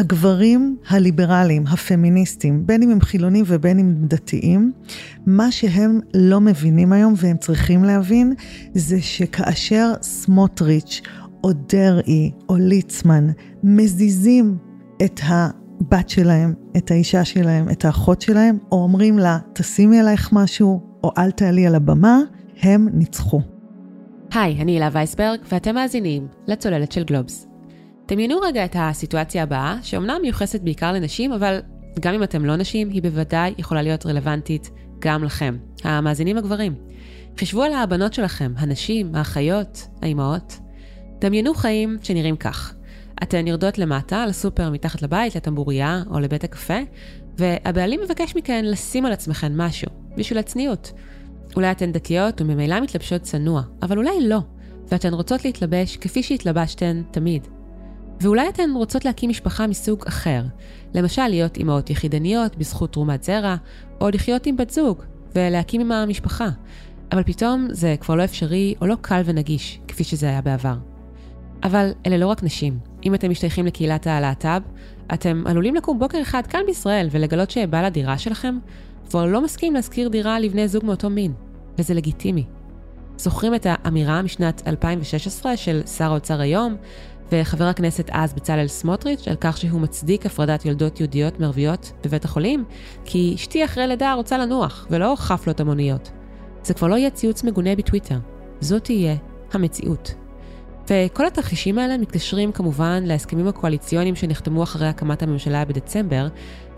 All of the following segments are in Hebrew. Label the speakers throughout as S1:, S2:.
S1: הגברים הליברליים, הפמיניסטים, בין אם הם חילונים ובין אם דתיים, מה שהם לא מבינים היום והם צריכים להבין, זה שכאשר סמוטריץ' או דרעי או ליצמן מזיזים את הבת שלהם, את האישה שלהם, את האחות שלהם, או אומרים לה, תשימי עלייך משהו, או אל תעלי על הבמה, הם ניצחו.
S2: היי, אני הילה וייסברג, ואתם מאזינים לצוללת של גלובס. דמיינו רגע את הסיטואציה הבאה, שאומנם מיוחסת בעיקר לנשים, אבל גם אם אתם לא נשים, היא בוודאי יכולה להיות רלוונטית גם לכם, המאזינים הגברים. חישבו על הבנות שלכם, הנשים, האחיות, האימהות. דמיינו חיים שנראים כך. אתן יורדות למטה, לסופר מתחת לבית, לטמבוריה או לבית הקפה, והבעלים מבקש מכן לשים על עצמכן משהו, בשביל הצניעות. אולי אתן דתיות וממילא מתלבשות צנוע, אבל אולי לא, ואתן רוצות להתלבש כפי שהתלבשתן תמיד. ואולי אתן רוצות להקים משפחה מסוג אחר, למשל להיות אימהות יחידניות בזכות תרומת זרע, או לחיות עם בת זוג, ולהקים עם המשפחה. אבל פתאום זה כבר לא אפשרי או לא קל ונגיש, כפי שזה היה בעבר. אבל אלה לא רק נשים. אם אתם משתייכים לקהילת הלהט"ב, אתם עלולים לקום בוקר אחד כאן בישראל ולגלות שבעל הדירה שלכם כבר לא מסכים להשכיר דירה לבני זוג מאותו מין, וזה לגיטימי. זוכרים את האמירה משנת 2016 של שר האוצר היום, וחבר הכנסת אז בצלאל סמוטריץ' על כך שהוא מצדיק הפרדת יולדות יהודיות מערביות בבית החולים, כי אשתי אחרי לידה רוצה לנוח, ולא חפלות המוניות. זה כבר לא יהיה ציוץ מגונה בטוויטר, זאת תהיה המציאות. וכל התרחישים האלה מתקשרים כמובן להסכמים הקואליציוניים שנחתמו אחרי הקמת הממשלה בדצמבר,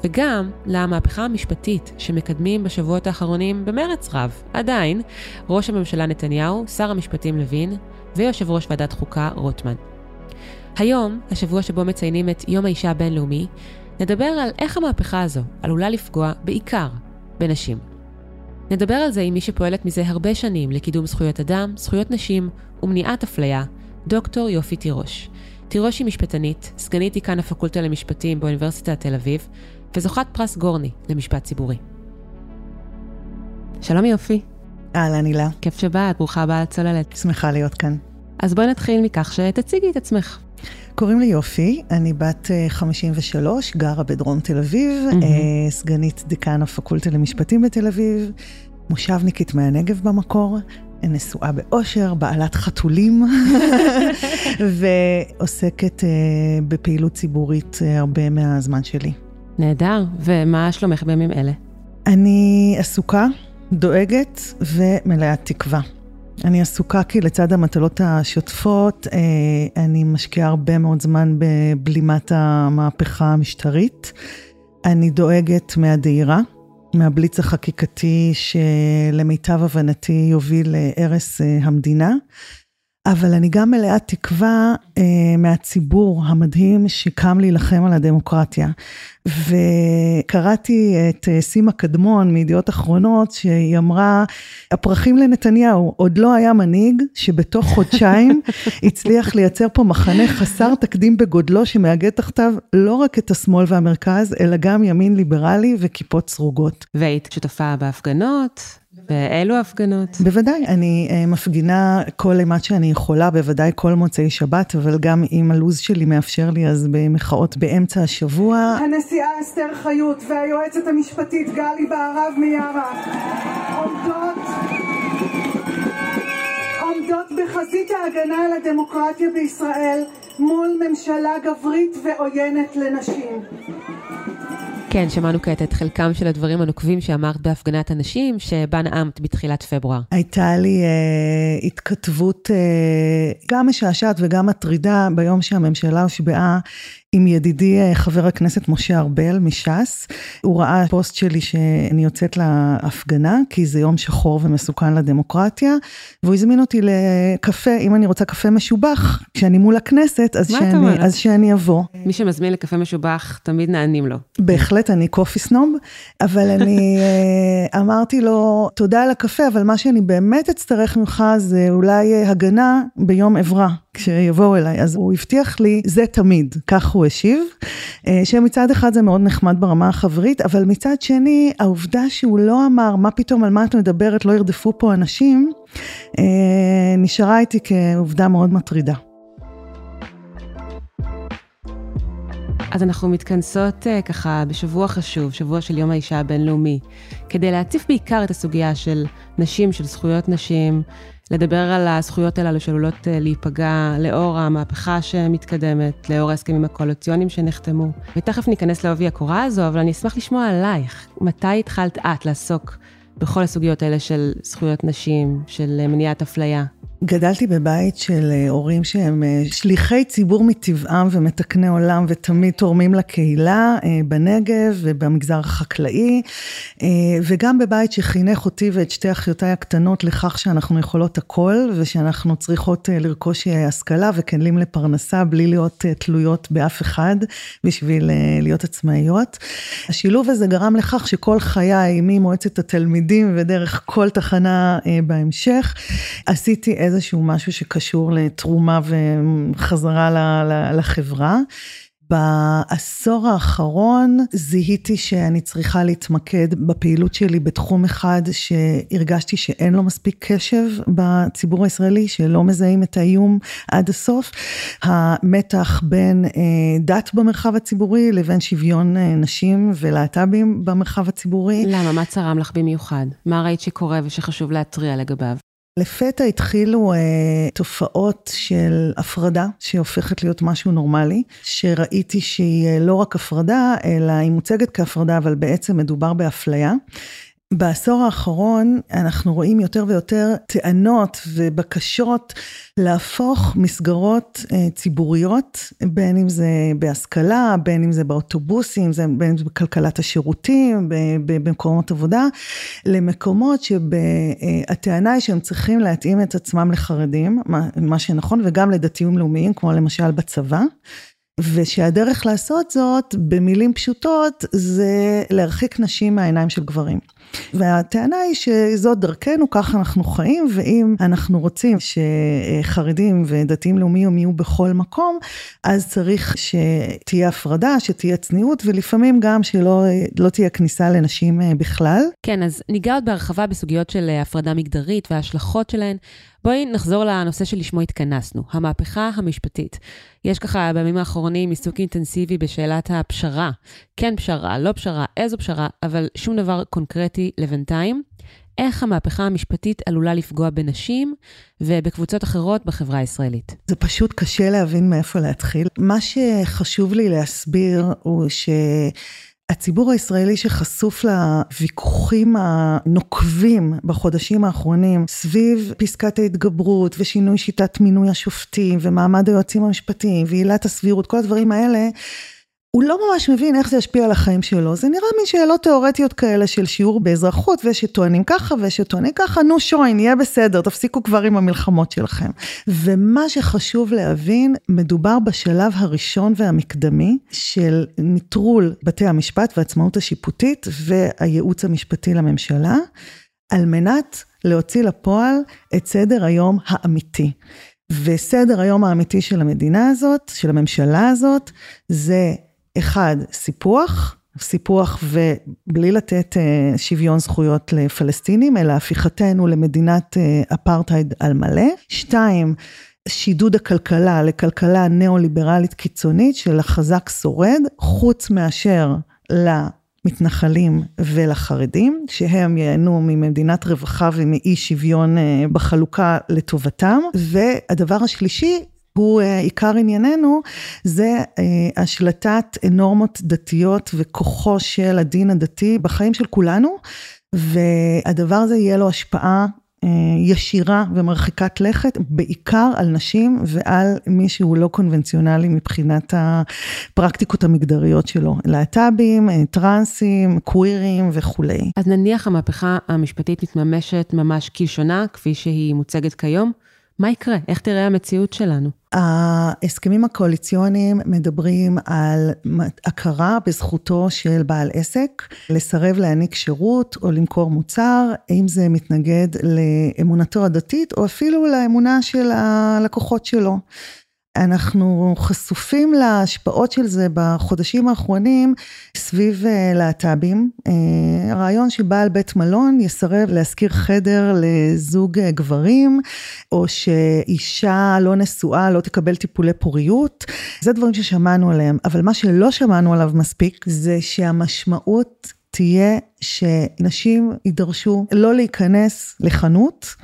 S2: וגם למהפכה המשפטית שמקדמים בשבועות האחרונים במרץ רב. עדיין, ראש הממשלה נתניהו, שר המשפטים לוין, ויושב ראש ועדת חוקה רוטמן. היום, השבוע שבו מציינים את יום האישה הבינלאומי, נדבר על איך המהפכה הזו עלולה לפגוע בעיקר בנשים. נדבר על זה עם מי שפועלת מזה הרבה שנים לקידום זכויות אדם, זכויות נשים ומניעת אפליה, דוקטור יופי תירוש. תירוש היא משפטנית, סגנית דיקן הפקולטה למשפטים באוניברסיטת תל אביב, וזוכת פרס גורני למשפט ציבורי. שלום יופי.
S1: אהלן הילה.
S2: כיף שבאת, ברוכה הבאה לצוללת.
S1: שמחה להיות כאן.
S2: אז בואי נתחיל מכך שתציגי את עצמך.
S1: קוראים לי יופי, אני בת 53, גרה בדרום תל אביב, mm-hmm. סגנית דיקן הפקולטה למשפטים בתל אביב, מושבניקית מהנגב במקור, נשואה באושר, בעלת חתולים, ועוסקת בפעילות ציבורית הרבה מהזמן שלי.
S2: נהדר, ומה שלומך בימים אלה?
S1: אני עסוקה, דואגת ומלאת תקווה. אני עסוקה כי לצד המטלות השוטפות, אני משקיעה הרבה מאוד זמן בבלימת המהפכה המשטרית. אני דואגת מהדהירה, מהבליץ החקיקתי שלמיטב הבנתי יוביל להרס המדינה. אבל אני גם מלאת תקווה אה, מהציבור המדהים שקם להילחם על הדמוקרטיה. וקראתי את אה, סימה קדמון מידיעות אחרונות, שהיא אמרה, הפרחים לנתניהו, עוד לא היה מנהיג שבתוך חודשיים הצליח לייצר פה מחנה חסר תקדים בגודלו, שמאגד תחתיו לא רק את השמאל והמרכז, אלא גם ימין ליברלי וכיפות סרוגות.
S2: והיית שותפה בהפגנות? באילו הפגנות?
S1: בוודאי, אני uh, מפגינה כל אימת שאני יכולה, בוודאי כל מוצאי שבת, אבל גם אם הלו"ז שלי מאפשר לי, אז במחאות באמצע השבוע.
S3: הנשיאה אסתר חיות והיועצת המשפטית גלי בהרב מיארה עומדות, עומדות בחזית ההגנה על הדמוקרטיה בישראל מול ממשלה גברית ועוינת לנשים.
S2: כן, שמענו כעת את חלקם של הדברים הנוקבים שאמרת בהפגנת הנשים, שבה נאמת בתחילת פברואר.
S1: הייתה לי אה, התכתבות אה, גם משעשעת וגם מטרידה ביום שהממשלה הושבעה עם ידידי אה, חבר הכנסת משה ארבל מש"ס. הוא ראה פוסט שלי שאני יוצאת להפגנה, כי זה יום שחור ומסוכן לדמוקרטיה, והוא הזמין אותי לקפה, אם אני רוצה קפה משובח, כשאני מול הכנסת, אז, שאני, אז שאני אבוא.
S2: מי שמזמין לקפה משובח, תמיד נענים לו.
S1: בהחלט, אני קופי סנוב, אבל אני אה, אמרתי לו, תודה על הקפה, אבל מה שאני באמת אצטרך ממך זה אולי אה, הגנה ביום עברה. כשיבואו אליי, אז הוא הבטיח לי, זה תמיד, כך הוא השיב, אה, שמצד אחד זה מאוד נחמד ברמה החברית, אבל מצד שני, העובדה שהוא לא אמר, מה פתאום, על מה את מדברת, לא ירדפו פה אנשים, אה, נשארה איתי כעובדה מאוד מטרידה.
S2: אז אנחנו מתכנסות uh, ככה בשבוע חשוב, שבוע של יום האישה הבינלאומי, כדי להציף בעיקר את הסוגיה של נשים, של זכויות נשים, לדבר על הזכויות הללו שעלולות uh, להיפגע לאור המהפכה שמתקדמת, לאור ההסכמים הקואליציוניים שנחתמו. ותכף ניכנס לעובי הקורה הזו, אבל אני אשמח לשמוע עלייך. מתי התחלת את לעסוק בכל הסוגיות האלה של זכויות נשים, של uh, מניעת אפליה?
S1: גדלתי בבית של אה, הורים שהם אה, שליחי ציבור מטבעם ומתקני עולם ותמיד תורמים לקהילה אה, בנגב ובמגזר החקלאי, וגם בבית שחינך אותי ואת שתי אחיותיי הקטנות לכך שאנחנו יכולות הכל ושאנחנו צריכות לרכוש השכלה וכלים לפרנסה בלי להיות תלויות באף אחד בשביל להיות עצמאיות. השילוב הזה גרם לכך שכל חיי ממועצת התלמידים ודרך כל תחנה בהמשך עשיתי איזה איזשהו משהו שקשור לתרומה וחזרה לחברה. בעשור האחרון זיהיתי שאני צריכה להתמקד בפעילות שלי בתחום אחד שהרגשתי שאין לו מספיק קשב בציבור הישראלי, שלא מזהים את האיום עד הסוף. המתח בין אה, דת במרחב הציבורי לבין שוויון אה, נשים ולהט"בים במרחב הציבורי.
S2: למה? מה צרם לך במיוחד? מה ראית שקורה ושחשוב להתריע לגביו?
S1: לפתע התחילו אה, תופעות של הפרדה, שהופכת להיות משהו נורמלי, שראיתי שהיא אה, לא רק הפרדה, אלא היא מוצגת כהפרדה, אבל בעצם מדובר באפליה. בעשור האחרון אנחנו רואים יותר ויותר טענות ובקשות להפוך מסגרות אה, ציבוריות, בין אם זה בהשכלה, בין אם זה באוטובוסים, בין אם זה בכלכלת השירותים, במקומות עבודה, למקומות שהטענה היא שהם צריכים להתאים את עצמם לחרדים, מה שנכון, וגם לדתיים לאומיים, כמו למשל בצבא. ושהדרך לעשות זאת, במילים פשוטות, זה להרחיק נשים מהעיניים של גברים. והטענה היא שזאת דרכנו, ככה אנחנו חיים, ואם אנחנו רוצים שחרדים ודתיים לאומיים יהיו בכל מקום, אז צריך שתהיה הפרדה, שתהיה צניעות, ולפעמים גם שלא לא תהיה כניסה לנשים אה, בכלל.
S2: כן, אז ניגע עוד בהרחבה בסוגיות של אה, הפרדה מגדרית וההשלכות שלהן. בואי נחזור לנושא שלשמו התכנסנו, המהפכה המשפטית. יש ככה בימים האחרונים עיסוק אינטנסיבי בשאלת הפשרה. כן פשרה, לא פשרה, איזו פשרה, אבל שום דבר קונקרטי לבינתיים. איך המהפכה המשפטית עלולה לפגוע בנשים ובקבוצות אחרות בחברה הישראלית.
S1: זה פשוט קשה להבין מאיפה להתחיל. מה שחשוב לי להסביר הוא ש... הציבור הישראלי שחשוף לוויכוחים הנוקבים בחודשים האחרונים סביב פסקת ההתגברות ושינוי שיטת מינוי השופטים ומעמד היועצים המשפטיים ועילת הסבירות, כל הדברים האלה, הוא לא ממש מבין איך זה ישפיע על החיים שלו. זה נראה מין שאלות תיאורטיות כאלה של שיעור באזרחות, ושטוענים ככה ושטוענים ככה, נו שוין, יהיה בסדר, תפסיקו כבר עם המלחמות שלכם. ומה שחשוב להבין, מדובר בשלב הראשון והמקדמי של נטרול בתי המשפט והעצמאות השיפוטית והייעוץ המשפטי לממשלה, על מנת להוציא לפועל את סדר היום האמיתי. וסדר היום האמיתי של המדינה הזאת, של הממשלה הזאת, זה אחד, סיפוח, סיפוח ובלי לתת אה, שוויון זכויות לפלסטינים, אלא הפיכתנו למדינת אה, אפרטהייד על מלא. שתיים, שידוד הכלכלה לכלכלה ניאו-ליברלית קיצונית של החזק שורד, חוץ מאשר למתנחלים ולחרדים, שהם ייהנו ממדינת רווחה ומאי שוויון אה, בחלוקה לטובתם. והדבר השלישי, הוא אה, עיקר ענייננו, זה אה, השלטת נורמות דתיות וכוחו של הדין הדתי בחיים של כולנו, והדבר הזה יהיה לו השפעה אה, ישירה ומרחיקת לכת, בעיקר על נשים ועל מי שהוא לא קונבנציונלי מבחינת הפרקטיקות המגדריות שלו, להט"בים, טרנסים, קווירים וכולי.
S2: אז נניח המהפכה המשפטית מתממשת ממש כלשונה, כפי שהיא מוצגת כיום, מה יקרה? איך תראה המציאות שלנו?
S1: ההסכמים הקואליציוניים מדברים על הכרה בזכותו של בעל עסק לסרב להעניק שירות או למכור מוצר, אם זה מתנגד לאמונתו הדתית או אפילו לאמונה של הלקוחות שלו. אנחנו חשופים להשפעות של זה בחודשים האחרונים סביב אה, להט"בים. אה, הרעיון שבעל בית מלון יסרב להשכיר חדר לזוג אה, גברים, או שאישה לא נשואה לא תקבל טיפולי פוריות, זה דברים ששמענו עליהם, אבל מה שלא שמענו עליו מספיק זה שהמשמעות תהיה שנשים יידרשו לא להיכנס לחנות.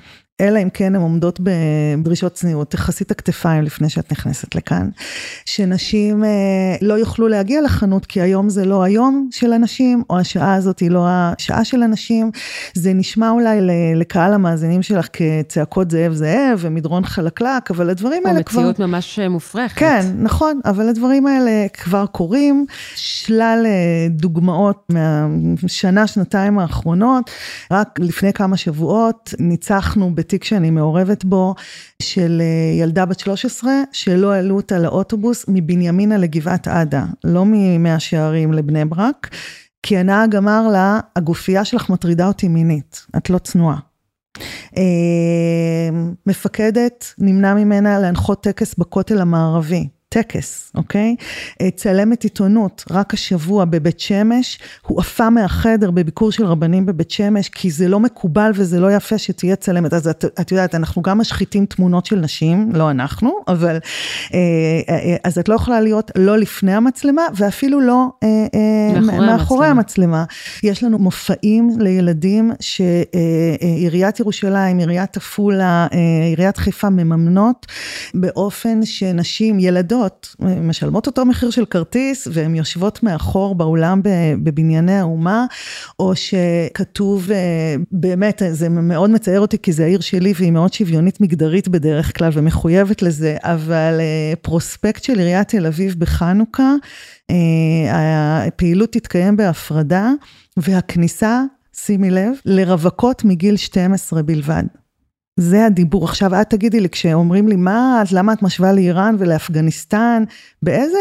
S1: אלא אם כן הן עומדות בדרישות צניעות, תכסי את הכתפיים לפני שאת נכנסת לכאן. שנשים אה, לא יוכלו להגיע לחנות כי היום זה לא היום של הנשים, או השעה הזאת היא לא השעה של הנשים. זה נשמע אולי לקהל המאזינים שלך כצעקות זאב זאב ומדרון חלקלק, אבל הדברים האלה כבר...
S2: או מציאות ממש מופרכת.
S1: כן, נכון, אבל הדברים האלה כבר קורים. שלל אה, דוגמאות מהשנה, שנתיים האחרונות. רק לפני כמה שבועות ניצחנו תיק שאני מעורבת בו, של אה, ילדה בת 13, שלא העלו אותה לאוטובוס מבנימינה לגבעת עדה, לא ממאה שערים לבני ברק, כי הנהג אמר לה, הגופייה שלך מטרידה אותי מינית, את לא צנועה. אה, מפקדת נמנע ממנה להנחות טקס בכותל המערבי. טקס, אוקיי? אה, צלמת עיתונות, רק השבוע בבית שמש, הוא עפה מהחדר בביקור של רבנים בבית שמש, כי זה לא מקובל וזה לא יפה שתהיה צלמת. אז את, את יודעת, אנחנו גם משחיתים תמונות של נשים, לא אנחנו, אבל... אה, אה, אז את לא יכולה להיות לא לפני המצלמה, ואפילו לא מאחורי, מאחורי המצלמה. המצלמה. יש לנו מופעים לילדים שעיריית ירושלים, עיריית עפולה, עיריית חיפה מממנות, באופן שנשים, ילדות, עובדות, משלמות אותו מחיר של כרטיס, והן יושבות מאחור באולם בבנייני האומה, או שכתוב, אה, באמת, זה מאוד מצער אותי, כי זה העיר שלי והיא מאוד שוויונית מגדרית בדרך כלל ומחויבת לזה, אבל אה, פרוספקט של עיריית תל אביב בחנוכה, אה, הפעילות תתקיים בהפרדה, והכניסה, שימי לב, לרווקות מגיל 12 בלבד. זה הדיבור. עכשיו את תגידי לי, כשאומרים לי, מה, אז למה את משווה לאיראן ולאפגניסטן? באיזה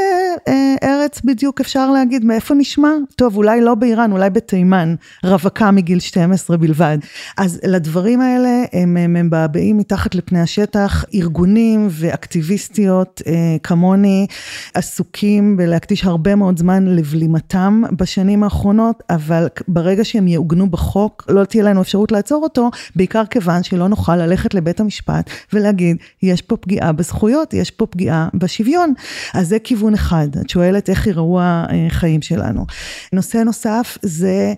S1: אה, ארץ בדיוק אפשר להגיד, מאיפה נשמע? טוב, אולי לא באיראן, אולי בתימן, רווקה מגיל 12 בלבד. אז לדברים האלה, הם מבעבעים מתחת לפני השטח, ארגונים ואקטיביסטיות אה, כמוני, עסוקים בלהקדיש הרבה מאוד זמן לבלימתם בשנים האחרונות, אבל ברגע שהם יעוגנו בחוק, לא תהיה לנו אפשרות לעצור אותו, בעיקר כיוון שלא נוכל ללכת לבית המשפט ולהגיד, יש פה פגיעה בזכויות, יש פה פגיעה בשוויון. אז זה כיוון אחד, את שואלת איך יראו החיים שלנו. נושא נוסף זה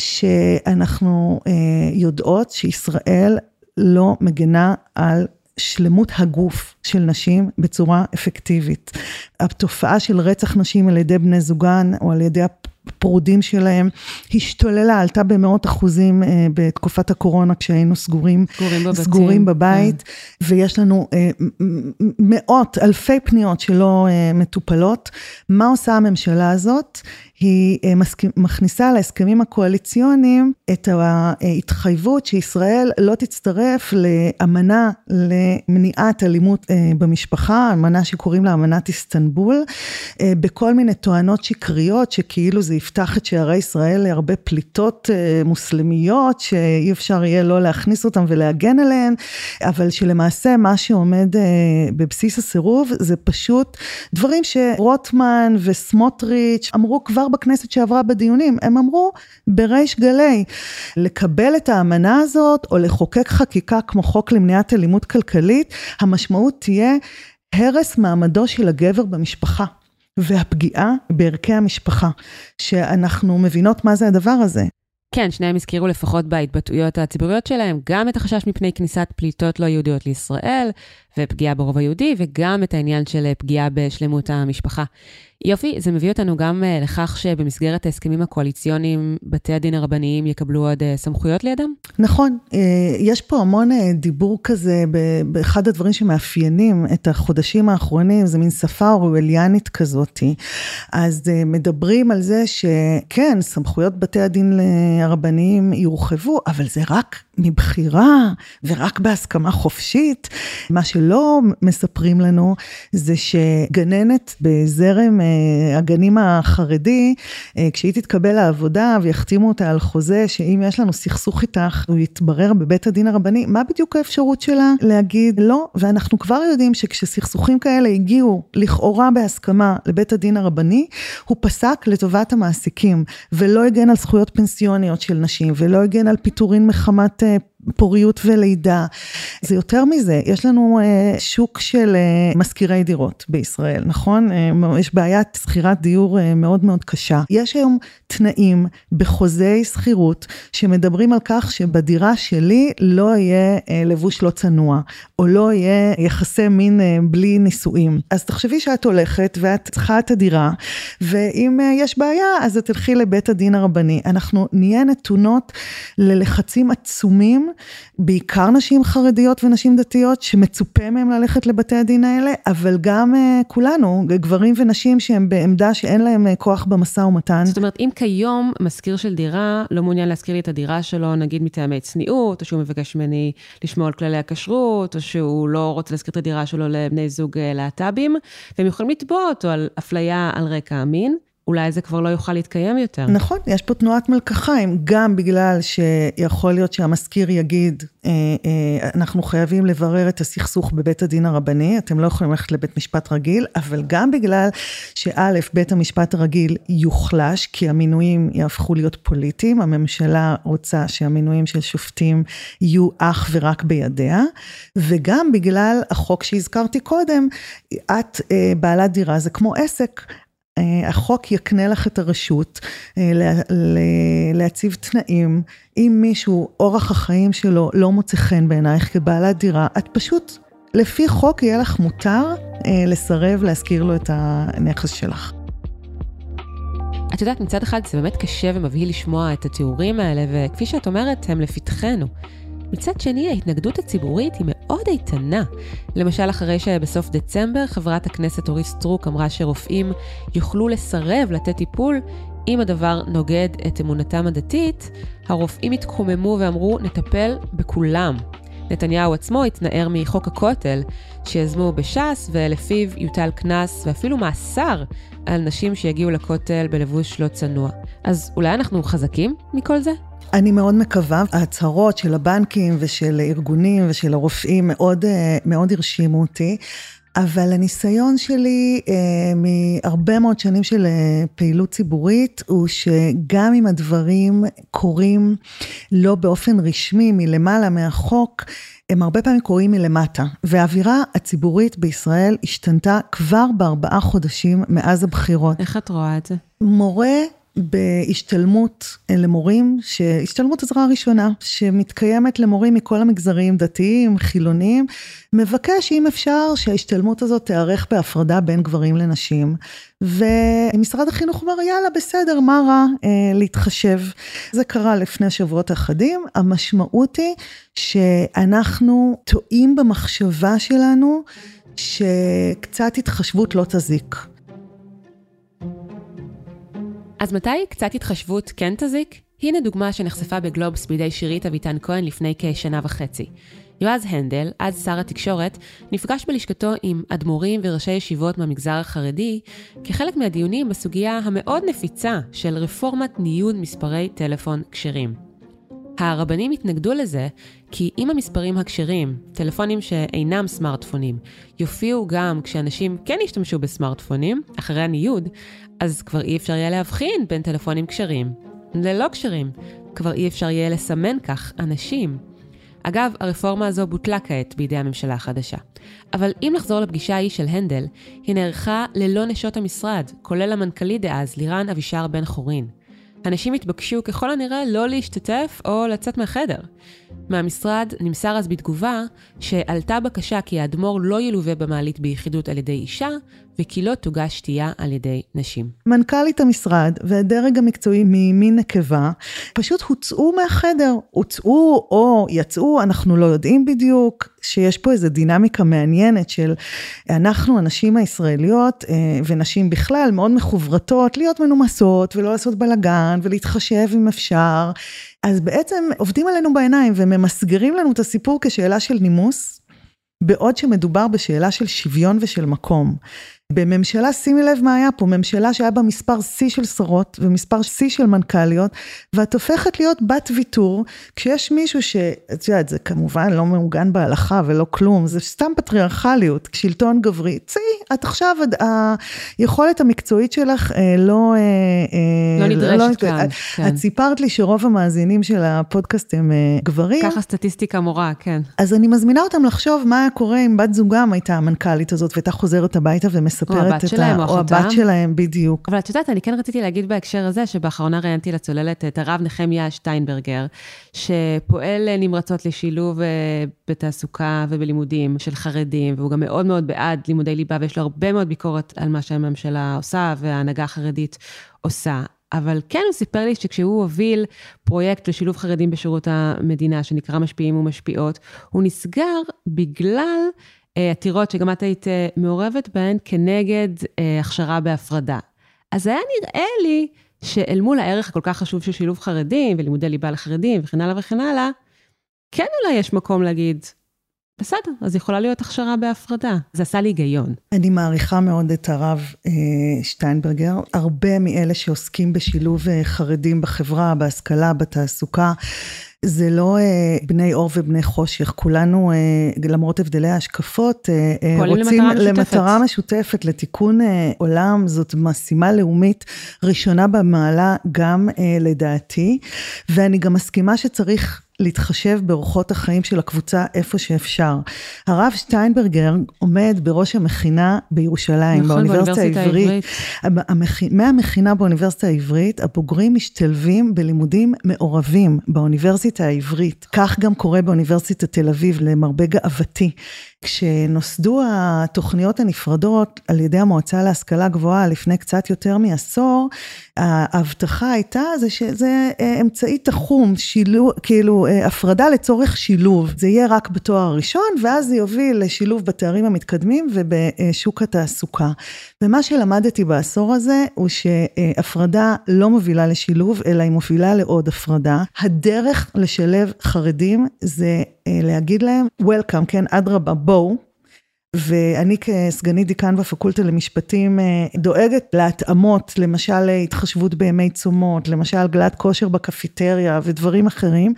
S1: שאנחנו אה, יודעות שישראל לא מגנה על שלמות הגוף של נשים בצורה אפקטיבית. התופעה של רצח נשים על ידי בני זוגן או על ידי הפרודים שלהם השתוללה, עלתה במאות אחוזים אה, בתקופת הקורונה כשהיינו סגורים,
S2: סגורים,
S1: סגורים בבית, כן. ויש לנו אה, מאות, אלפי פניות שלא אה, מטופלות. מה עושה הממשלה הזאת? היא אה, מכניסה להסכמים הקואליציוניים את ההתחייבות שישראל לא תצטרף לאמנה למניעת אלימות אה, במשפחה, אמנה שקוראים לה אמנת איסטנבול, אה, בכל מיני טוענות שקריות שכאילו זה יפתח את שערי ישראל להרבה פליטות מוסלמיות שאי אפשר יהיה לא להכניס אותן ולהגן עליהן, אבל שלמעשה מה שעומד בבסיס הסירוב זה פשוט דברים שרוטמן וסמוטריץ' אמרו כבר בכנסת שעברה בדיונים, הם אמרו בריש גלי, לקבל את האמנה הזאת או לחוקק חקיקה כמו חוק למניעת אלימות כלכלית, המשמעות תהיה הרס מעמדו של הגבר במשפחה. והפגיעה בערכי המשפחה, שאנחנו מבינות מה זה הדבר הזה.
S2: כן, שניהם הזכירו לפחות בהתבטאויות הציבוריות שלהם, גם את החשש מפני כניסת פליטות לא יהודיות לישראל, ופגיעה ברוב היהודי, וגם את העניין של פגיעה בשלמות המשפחה. יופי, זה מביא אותנו גם uh, לכך שבמסגרת ההסכמים הקואליציוניים, בתי הדין הרבניים יקבלו עוד uh, סמכויות לידם?
S1: נכון, יש פה המון דיבור כזה, באחד הדברים שמאפיינים את החודשים האחרונים, זה מין שפה אורווליאנית כזאתי. אז מדברים על זה שכן, סמכויות בתי הדין הרבניים יורחבו, אבל זה רק מבחירה ורק בהסכמה חופשית. מה שלא מספרים לנו זה שגננת בזרם הגנים החרדי, כשהיא תתקבל לעבודה ויחתימו אותה על חוזה, שאם יש לנו סכסוך איתך, הוא יתברר בבית הדין הרבני, מה בדיוק האפשרות שלה להגיד לא? ואנחנו כבר יודעים שכשסכסוכים כאלה הגיעו לכאורה בהסכמה לבית הדין הרבני, הוא פסק לטובת המעסיקים, ולא הגן על זכויות פנסיוניות של נשים, ולא הגן על פיטורין מחמת פוריות ולידה. זה יותר מזה, יש לנו uh, שוק של uh, משכירי דירות בישראל, נכון? Uh, יש בעיית שכירת דיור מאוד מאוד קשה. יש היום תנאים בחוזי שכירות שמדברים על כך שבדירה שלי לא יהיה לבוש לא צנוע, או לא יהיה יחסי מין בלי נישואים. אז תחשבי שאת הולכת ואת צריכה את הדירה, ואם יש בעיה, אז את תלכי לבית הדין הרבני. אנחנו נהיה נתונות ללחצים עצומים. בעיקר נשים חרדיות ונשים דתיות, שמצופה מהם ללכת לבתי הדין האלה, אבל גם uh, כולנו, גברים ונשים שהם בעמדה שאין להם uh, כוח במשא ומתן.
S2: זאת אומרת, אם כיום מזכיר של דירה לא מעוניין להזכיר לי את הדירה שלו, נגיד מטעמי צניעות, או שהוא מבקש ממני לשמור על כללי הכשרות, או שהוא לא רוצה להזכיר את הדירה שלו לבני זוג uh, להט"בים, והם יכולים לתבוע אותו על אפליה על רקע המין. אולי זה כבר לא יוכל להתקיים יותר.
S1: נכון, יש פה תנועת מלקחיים, גם בגלל שיכול להיות שהמזכיר יגיד, אה, אה, אנחנו חייבים לברר את הסכסוך בבית הדין הרבני, אתם לא יכולים ללכת לבית משפט רגיל, אבל גם בגלל שא', בית המשפט הרגיל יוחלש, כי המינויים יהפכו להיות פוליטיים, הממשלה רוצה שהמינויים של שופטים יהיו אך ורק בידיה, וגם בגלל החוק שהזכרתי קודם, את אה, בעלת דירה, זה כמו עסק. אה, החוק יקנה לך את הרשות אה, להציב תנאים. אם מישהו, אורח החיים שלו לא מוצא חן בעינייך כבעלת דירה, את פשוט, לפי חוק יהיה לך מותר אה, לסרב להשכיר לו את הנכס שלך.
S2: את יודעת, מצד אחד זה באמת קשה ומבהיל לשמוע את התיאורים האלה, וכפי שאת אומרת, הם לפתחנו. מצד שני, ההתנגדות הציבורית היא מאוד איתנה. למשל, אחרי שבסוף דצמבר חברת הכנסת אורית סטרוק אמרה שרופאים יוכלו לסרב לתת טיפול אם הדבר נוגד את אמונתם הדתית, הרופאים התקוממו ואמרו, נטפל בכולם. נתניהו עצמו התנער מחוק הכותל, שיזמו בש"ס, ולפיו יוטל קנס ואפילו מאסר על נשים שיגיעו לכותל בלבוש לא צנוע. אז אולי אנחנו חזקים מכל זה?
S1: אני מאוד מקווה, ההצהרות של הבנקים ושל ארגונים ושל הרופאים מאוד, אה, מאוד הרשימו אותי. אבל הניסיון שלי אה, מהרבה מאוד שנים של אה, פעילות ציבורית, הוא שגם אם הדברים קורים לא באופן רשמי מלמעלה מהחוק, הם הרבה פעמים קורים מלמטה. והאווירה הציבורית בישראל השתנתה כבר בארבעה חודשים מאז הבחירות.
S2: איך את רואה את זה?
S1: מורה בהשתלמות למורים, השתלמות עזרה ראשונה, שמתקיימת למורים מכל המגזרים, דתיים, חילוניים, מבקש, אם אפשר, שההשתלמות הזאת תיערך בהפרדה בין גברים לנשים. ומשרד החינוך אומר, יאללה, בסדר, מה רע אה, להתחשב. זה קרה לפני שבועות אחדים. המשמעות היא שאנחנו טועים במחשבה שלנו שקצת התחשבות לא תזיק.
S2: אז מתי קצת התחשבות כן תזיק? הנה דוגמה שנחשפה בגלובס בידי שירית אביטן כהן לפני כשנה וחצי. יועז הנדל, אז שר התקשורת, נפגש בלשכתו עם אדמו"רים וראשי ישיבות מהמגזר החרדי, כחלק מהדיונים בסוגיה המאוד נפיצה של רפורמת ניוד מספרי טלפון כשרים. הרבנים התנגדו לזה כי אם המספרים הכשרים, טלפונים שאינם סמארטפונים, יופיעו גם כשאנשים כן ישתמשו בסמארטפונים, אחרי הניוד, אז כבר אי אפשר יהיה להבחין בין טלפונים כשרים ללא כשרים. כבר אי אפשר יהיה לסמן כך אנשים. אגב, הרפורמה הזו בוטלה כעת בידי הממשלה החדשה. אבל אם נחזור לפגישה ההיא של הנדל, היא נערכה ללא נשות המשרד, כולל המנכ"לית דאז, לירן אבישר בן חורין. אנשים התבקשו ככל הנראה לא להשתתף או לצאת מהחדר. מהמשרד נמסר אז בתגובה שעלתה בקשה כי האדמו"ר לא ילווה במעלית ביחידות על ידי אישה, וכי לא תוגש שתייה על ידי נשים.
S1: מנכ"לית המשרד והדרג המקצועי ממין נקבה פשוט הוצאו מהחדר, הוצאו או יצאו, אנחנו לא יודעים בדיוק, שיש פה איזו דינמיקה מעניינת של אנחנו, הנשים הישראליות אה, ונשים בכלל, מאוד מחוברתות להיות מנומסות ולא לעשות בלאגן ולהתחשב אם אפשר. אז בעצם עובדים עלינו בעיניים וממסגרים לנו את הסיפור כשאלה של נימוס, בעוד שמדובר בשאלה של שוויון ושל מקום. בממשלה, שימי לב מה היה פה, ממשלה שהיה בה מספר שיא של שרות ומספר שיא של מנכ"ליות, ואת הופכת להיות בת ויתור, כשיש מישהו ש... את יודעת, זה כמובן לא מעוגן בהלכה ולא כלום, זה סתם פטריארכליות, שלטון גברי. צאי, את עכשיו, היכולת המקצועית שלך אה, לא... אה,
S2: אה, לא נדרשת לא, כאן.
S1: את, כן. את סיפרת לי שרוב המאזינים של הפודקאסט הם גברים.
S2: ככה סטטיסטיקה מורה, כן.
S1: אז אני מזמינה אותם לחשוב מה היה קורה אם בת זוגם הייתה המנכ"לית הזאת והייתה חוזרת הביתה ומספרת
S2: את ה... או הבת שלהם,
S1: או אחותה. או הבת שלהם, בדיוק.
S2: אבל את יודעת, אני כן רציתי להגיד בהקשר הזה, שבאחרונה ראיינתי לצוללת את הרב נחמיה שטיינברגר, שפועל נמרצות לשילוב בתעסוקה ובלימודים של חרדים, והוא גם מאוד מאוד בעד לימודי ליבה, ויש לו הרבה מאוד ביקורת על מה שהממשלה עושה וההנהגה החרדית עושה. אבל כן הוא סיפר לי שכשהוא הוביל פרויקט לשילוב חרדים בשירות המדינה, שנקרא משפיעים ומשפיעות, הוא נסגר בגלל אה, עתירות שגם את היית אה, מעורבת בהן כנגד אה, הכשרה בהפרדה. אז היה נראה לי שאל מול הערך הכל כך חשוב של שילוב חרדים ולימודי ליבה לחרדים וכן הלאה וכן הלאה, כן אולי יש מקום להגיד, בסדר, אז יכולה להיות הכשרה בהפרדה. זה עשה לי היגיון.
S1: אני מעריכה מאוד את הרב אה, שטיינברגר. הרבה מאלה שעוסקים בשילוב אה, חרדים בחברה, בהשכלה, בתעסוקה, זה לא אה, בני אור ובני חושך, כולנו, אה, למרות הבדלי ההשקפות, אה, אה רוצים למטרה משותפת. למטרה משותפת, לתיקון אה, עולם, זאת משימה לאומית ראשונה במעלה, גם אה, לדעתי, ואני גם מסכימה שצריך להתחשב באורחות החיים של הקבוצה איפה שאפשר. הרב שטיינברגר עומד בראש המכינה בירושלים, נכון, באוניברסיטה העברית. המכ... מהמכינה באוניברסיטה העברית, הבוגרים משתלבים בלימודים מעורבים באוניברסיטה העברית. כך גם קורה באוניברסיטת תל אביב, למרבה גאוותי. כשנוסדו התוכניות הנפרדות על ידי המועצה להשכלה גבוהה לפני קצת יותר מעשור, ההבטחה הייתה זה שזה אה, אמצעי תחום, שילוב, כאילו אה, הפרדה לצורך שילוב. זה יהיה רק בתואר הראשון, ואז זה יוביל לשילוב בתארים המתקדמים ובשוק התעסוקה. ומה שלמדתי בעשור הזה, הוא שהפרדה לא מובילה לשילוב, אלא היא מובילה לעוד הפרדה. הדרך לשלב חרדים זה אה, להגיד להם, Welcome, כן, אדרבה, בואו. ואני כסגנית דיקן בפקולטה למשפטים אה, דואגת להתאמות, למשל התחשבות בימי צומות, למשל גלת כושר בקפיטריה ודברים אחרים,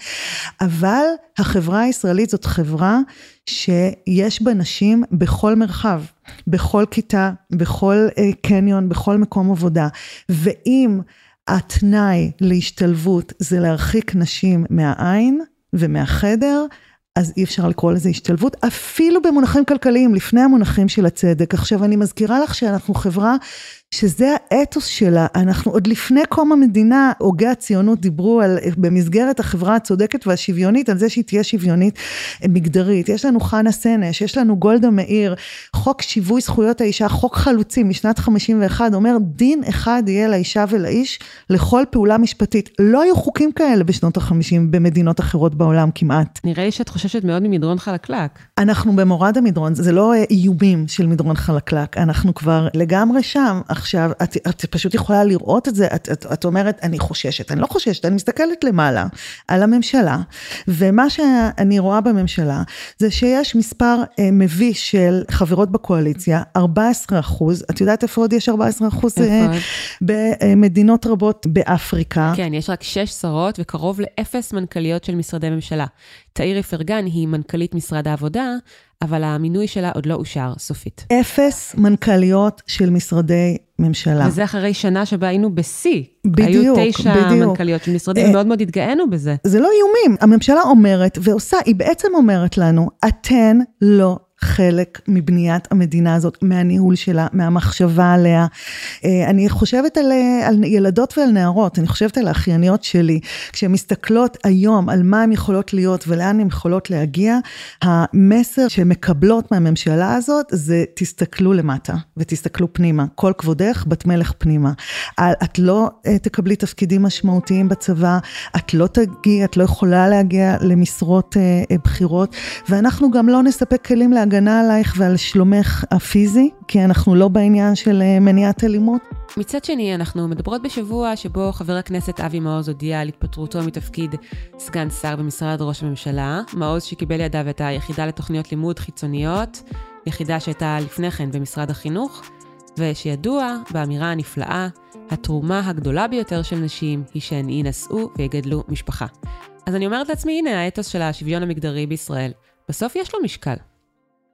S1: אבל החברה הישראלית זאת חברה שיש בה נשים בכל מרחב, בכל כיתה, בכל אה, קניון, בכל מקום עבודה, ואם התנאי להשתלבות זה להרחיק נשים מהעין ומהחדר, אז אי אפשר לקרוא לזה השתלבות, אפילו במונחים כלכליים, לפני המונחים של הצדק. עכשיו, אני מזכירה לך שאנחנו חברה שזה האתוס שלה, אנחנו עוד לפני קום המדינה, הוגי הציונות דיברו על, במסגרת החברה הצודקת והשוויונית, על זה שהיא תהיה שוויונית מגדרית. יש לנו חנה סנש, יש לנו גולדה מאיר, חוק שיווי זכויות האישה, חוק חלוצי משנת 51, אומר דין אחד יהיה לאישה ולאיש לכל פעולה משפטית. לא היו חוקים כאלה בשנות ה-50 במדינות אחרות בעולם כמעט.
S2: נראה לי שאת חוששת מאוד ממדרון חלקלק.
S1: אנחנו במורד המדרון, זה לא איומים של מדרון חלקלק, אנחנו כבר לגמרי שם. עכשיו, את, את פשוט יכולה לראות את זה, את, את, את אומרת, אני חוששת, אני לא חוששת, אני מסתכלת למעלה על הממשלה, ומה שאני רואה בממשלה, זה שיש מספר אה, מביש של חברות בקואליציה, 14 אחוז, את יודעת איפה עוד יש 14 אחוז? אה, במדינות רבות באפריקה.
S2: כן, יש רק 6 שרות וקרוב לאפס מנכ"ליות של משרדי ממשלה. תאיר איפרגן היא מנכ"לית משרד העבודה, אבל המינוי שלה עוד לא אושר סופית.
S1: אפס מנכ"ליות של משרדי ממשלה.
S2: וזה אחרי שנה שבה היינו בשיא. בדיוק, היו תשע בדיוק. מנכ"ליות של משרדים, ומאוד מאוד התגאינו בזה.
S1: זה לא איומים, הממשלה אומרת ועושה, היא בעצם אומרת לנו, אתן לא חלק מבניית המדינה הזאת, מהניהול שלה, מהמחשבה עליה. אה, אני חושבת על, אה, על ילדות ועל נערות, אני חושבת על האחייניות שלי, כשהן מסתכלות היום על מה הן יכולות להיות ולאן הן יכולות להגיע, המסר שהן מקבלות מהממשלה הזאת זה תסתכלו למטה ותסתכלו פנימה. כל כבודך בת מלך פנימה. את לא אה, תקבלי תפקידים משמעותיים בצבא, את לא תגיעי, את לא יכולה להגיע למשרות בכירות, ואנחנו גם לא נספק כלים להגנה. הגנה עלייך ועל שלומך הפיזי, כי אנחנו לא בעניין של אה, מניעת אלימות.
S2: מצד שני, אנחנו מדברות בשבוע שבו חבר הכנסת אבי מעוז הודיע על התפטרותו מתפקיד סגן שר במשרד ראש הממשלה. מעוז שקיבל לידיו את היחידה לתוכניות לימוד חיצוניות, יחידה שהייתה לפני כן במשרד החינוך, ושידוע באמירה הנפלאה, התרומה הגדולה ביותר של נשים היא שהן יינשאו ויגדלו משפחה. אז אני אומרת לעצמי, הנה האתוס של השוויון המגדרי בישראל. בסוף יש לו משקל.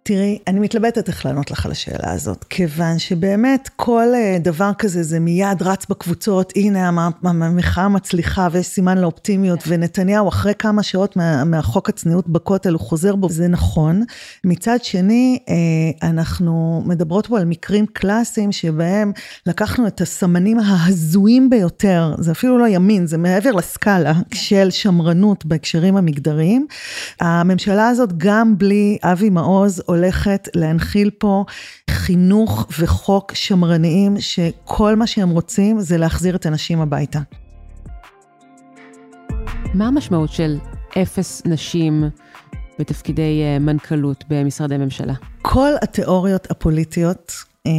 S1: תראי, אני מתלבטת איך לענות לך על השאלה הזאת, כיוון שבאמת כל אה, דבר כזה זה מיד רץ בקבוצות, הנה המחאה מצליחה ויש סימן לאופטימיות, ונתניהו אחרי כמה שעות מה, מהחוק הצניעות בכותל הוא חוזר בו, זה נכון. מצד שני, אה, אנחנו מדברות פה על מקרים קלאסיים שבהם לקחנו את הסמנים ההזויים ביותר, זה אפילו לא ימין, זה מעבר לסקאלה של שמרנות בהקשרים המגדריים. הממשלה הזאת גם בלי אבי מעוז, הולכת להנחיל פה חינוך וחוק שמרניים, שכל מה שהם רוצים זה להחזיר את הנשים הביתה.
S2: מה המשמעות של אפס נשים בתפקידי אה, מנכ"לות במשרדי ממשלה?
S1: כל התיאוריות הפוליטיות אה,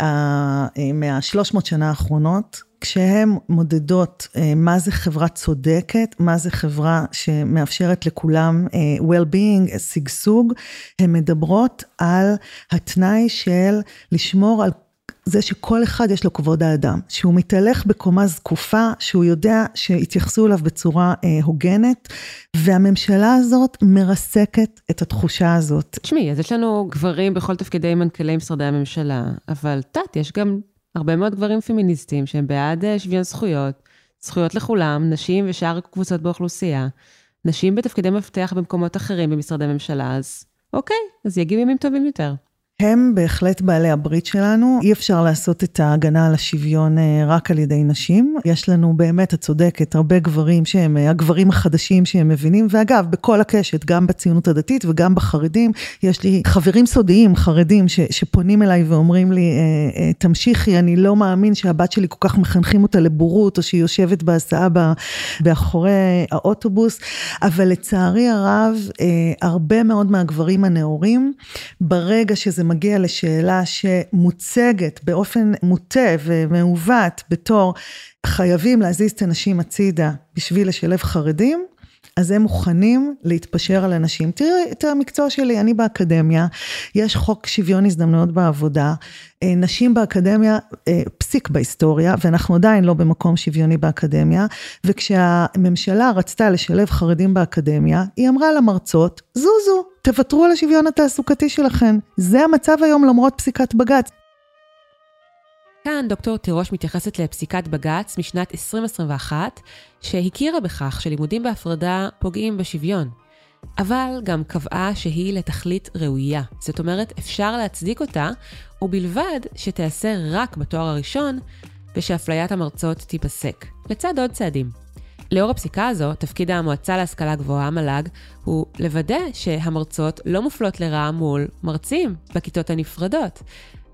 S1: אה, מה-300 שנה האחרונות כשהן מודדות אה, מה זה חברה צודקת, מה זה חברה שמאפשרת לכולם אה, well-being, שגשוג, הן מדברות על התנאי של לשמור על זה שכל אחד יש לו כבוד האדם, שהוא מתהלך בקומה זקופה, שהוא יודע שיתייחסו אליו בצורה אה, הוגנת, והממשלה הזאת מרסקת את התחושה הזאת.
S2: תשמעי, אז יש לנו גברים בכל תפקידי מנכ"לי משרדי הממשלה, אבל תת, יש גם הרבה מאוד גברים פמיניסטים שהם בעד אה, שוויון זכויות, זכויות לכולם, נשים ושאר קבוצות באוכלוסייה, נשים בתפקידי מפתח במקומות אחרים במשרדי ממשלה, אז אוקיי, אז יגיעו ימים טובים יותר.
S1: הם בהחלט בעלי הברית שלנו, אי אפשר לעשות את ההגנה על השוויון אה, רק על ידי נשים. יש לנו באמת, את צודקת, הרבה גברים שהם אה, הגברים החדשים שהם מבינים, ואגב, בכל הקשת, גם בציונות הדתית וגם בחרדים, יש לי חברים סודיים, חרדים, ש, שפונים אליי ואומרים לי, אה, תמשיכי, אני לא מאמין שהבת שלי כל כך מחנכים אותה לבורות, או שהיא יושבת בהסעה באחורי האוטובוס, אבל לצערי הרב, הרבה מאוד מהגברים הנאורים, ברגע שזה מגיע לשאלה שמוצגת באופן מוטה ומעוות בתור חייבים להזיז את הנשים הצידה בשביל לשלב חרדים, אז הם מוכנים להתפשר על אנשים. תראי את המקצוע שלי, אני באקדמיה, יש חוק שוויון הזדמנויות בעבודה, אה, נשים באקדמיה, אה, פסיק בהיסטוריה, ואנחנו עדיין לא במקום שוויוני באקדמיה, וכשהממשלה רצתה לשלב חרדים באקדמיה, היא אמרה למרצות, זוזו, תוותרו על השוויון התעסוקתי שלכם. זה המצב היום למרות פסיקת בג"ץ.
S2: כאן דוקטור תירוש מתייחסת לפסיקת בג"ץ משנת 2021, שהכירה בכך שלימודים בהפרדה פוגעים בשוויון. אבל גם קבעה שהיא לתכלית ראויה. זאת אומרת, אפשר להצדיק אותה, ובלבד שתיעשה רק בתואר הראשון, ושאפליית המרצות תיפסק, לצד עוד צעדים. לאור הפסיקה הזו, תפקיד המועצה להשכלה גבוהה, מל"ג, הוא לוודא שהמרצות לא מופלות לרעה מול מרצים בכיתות הנפרדות.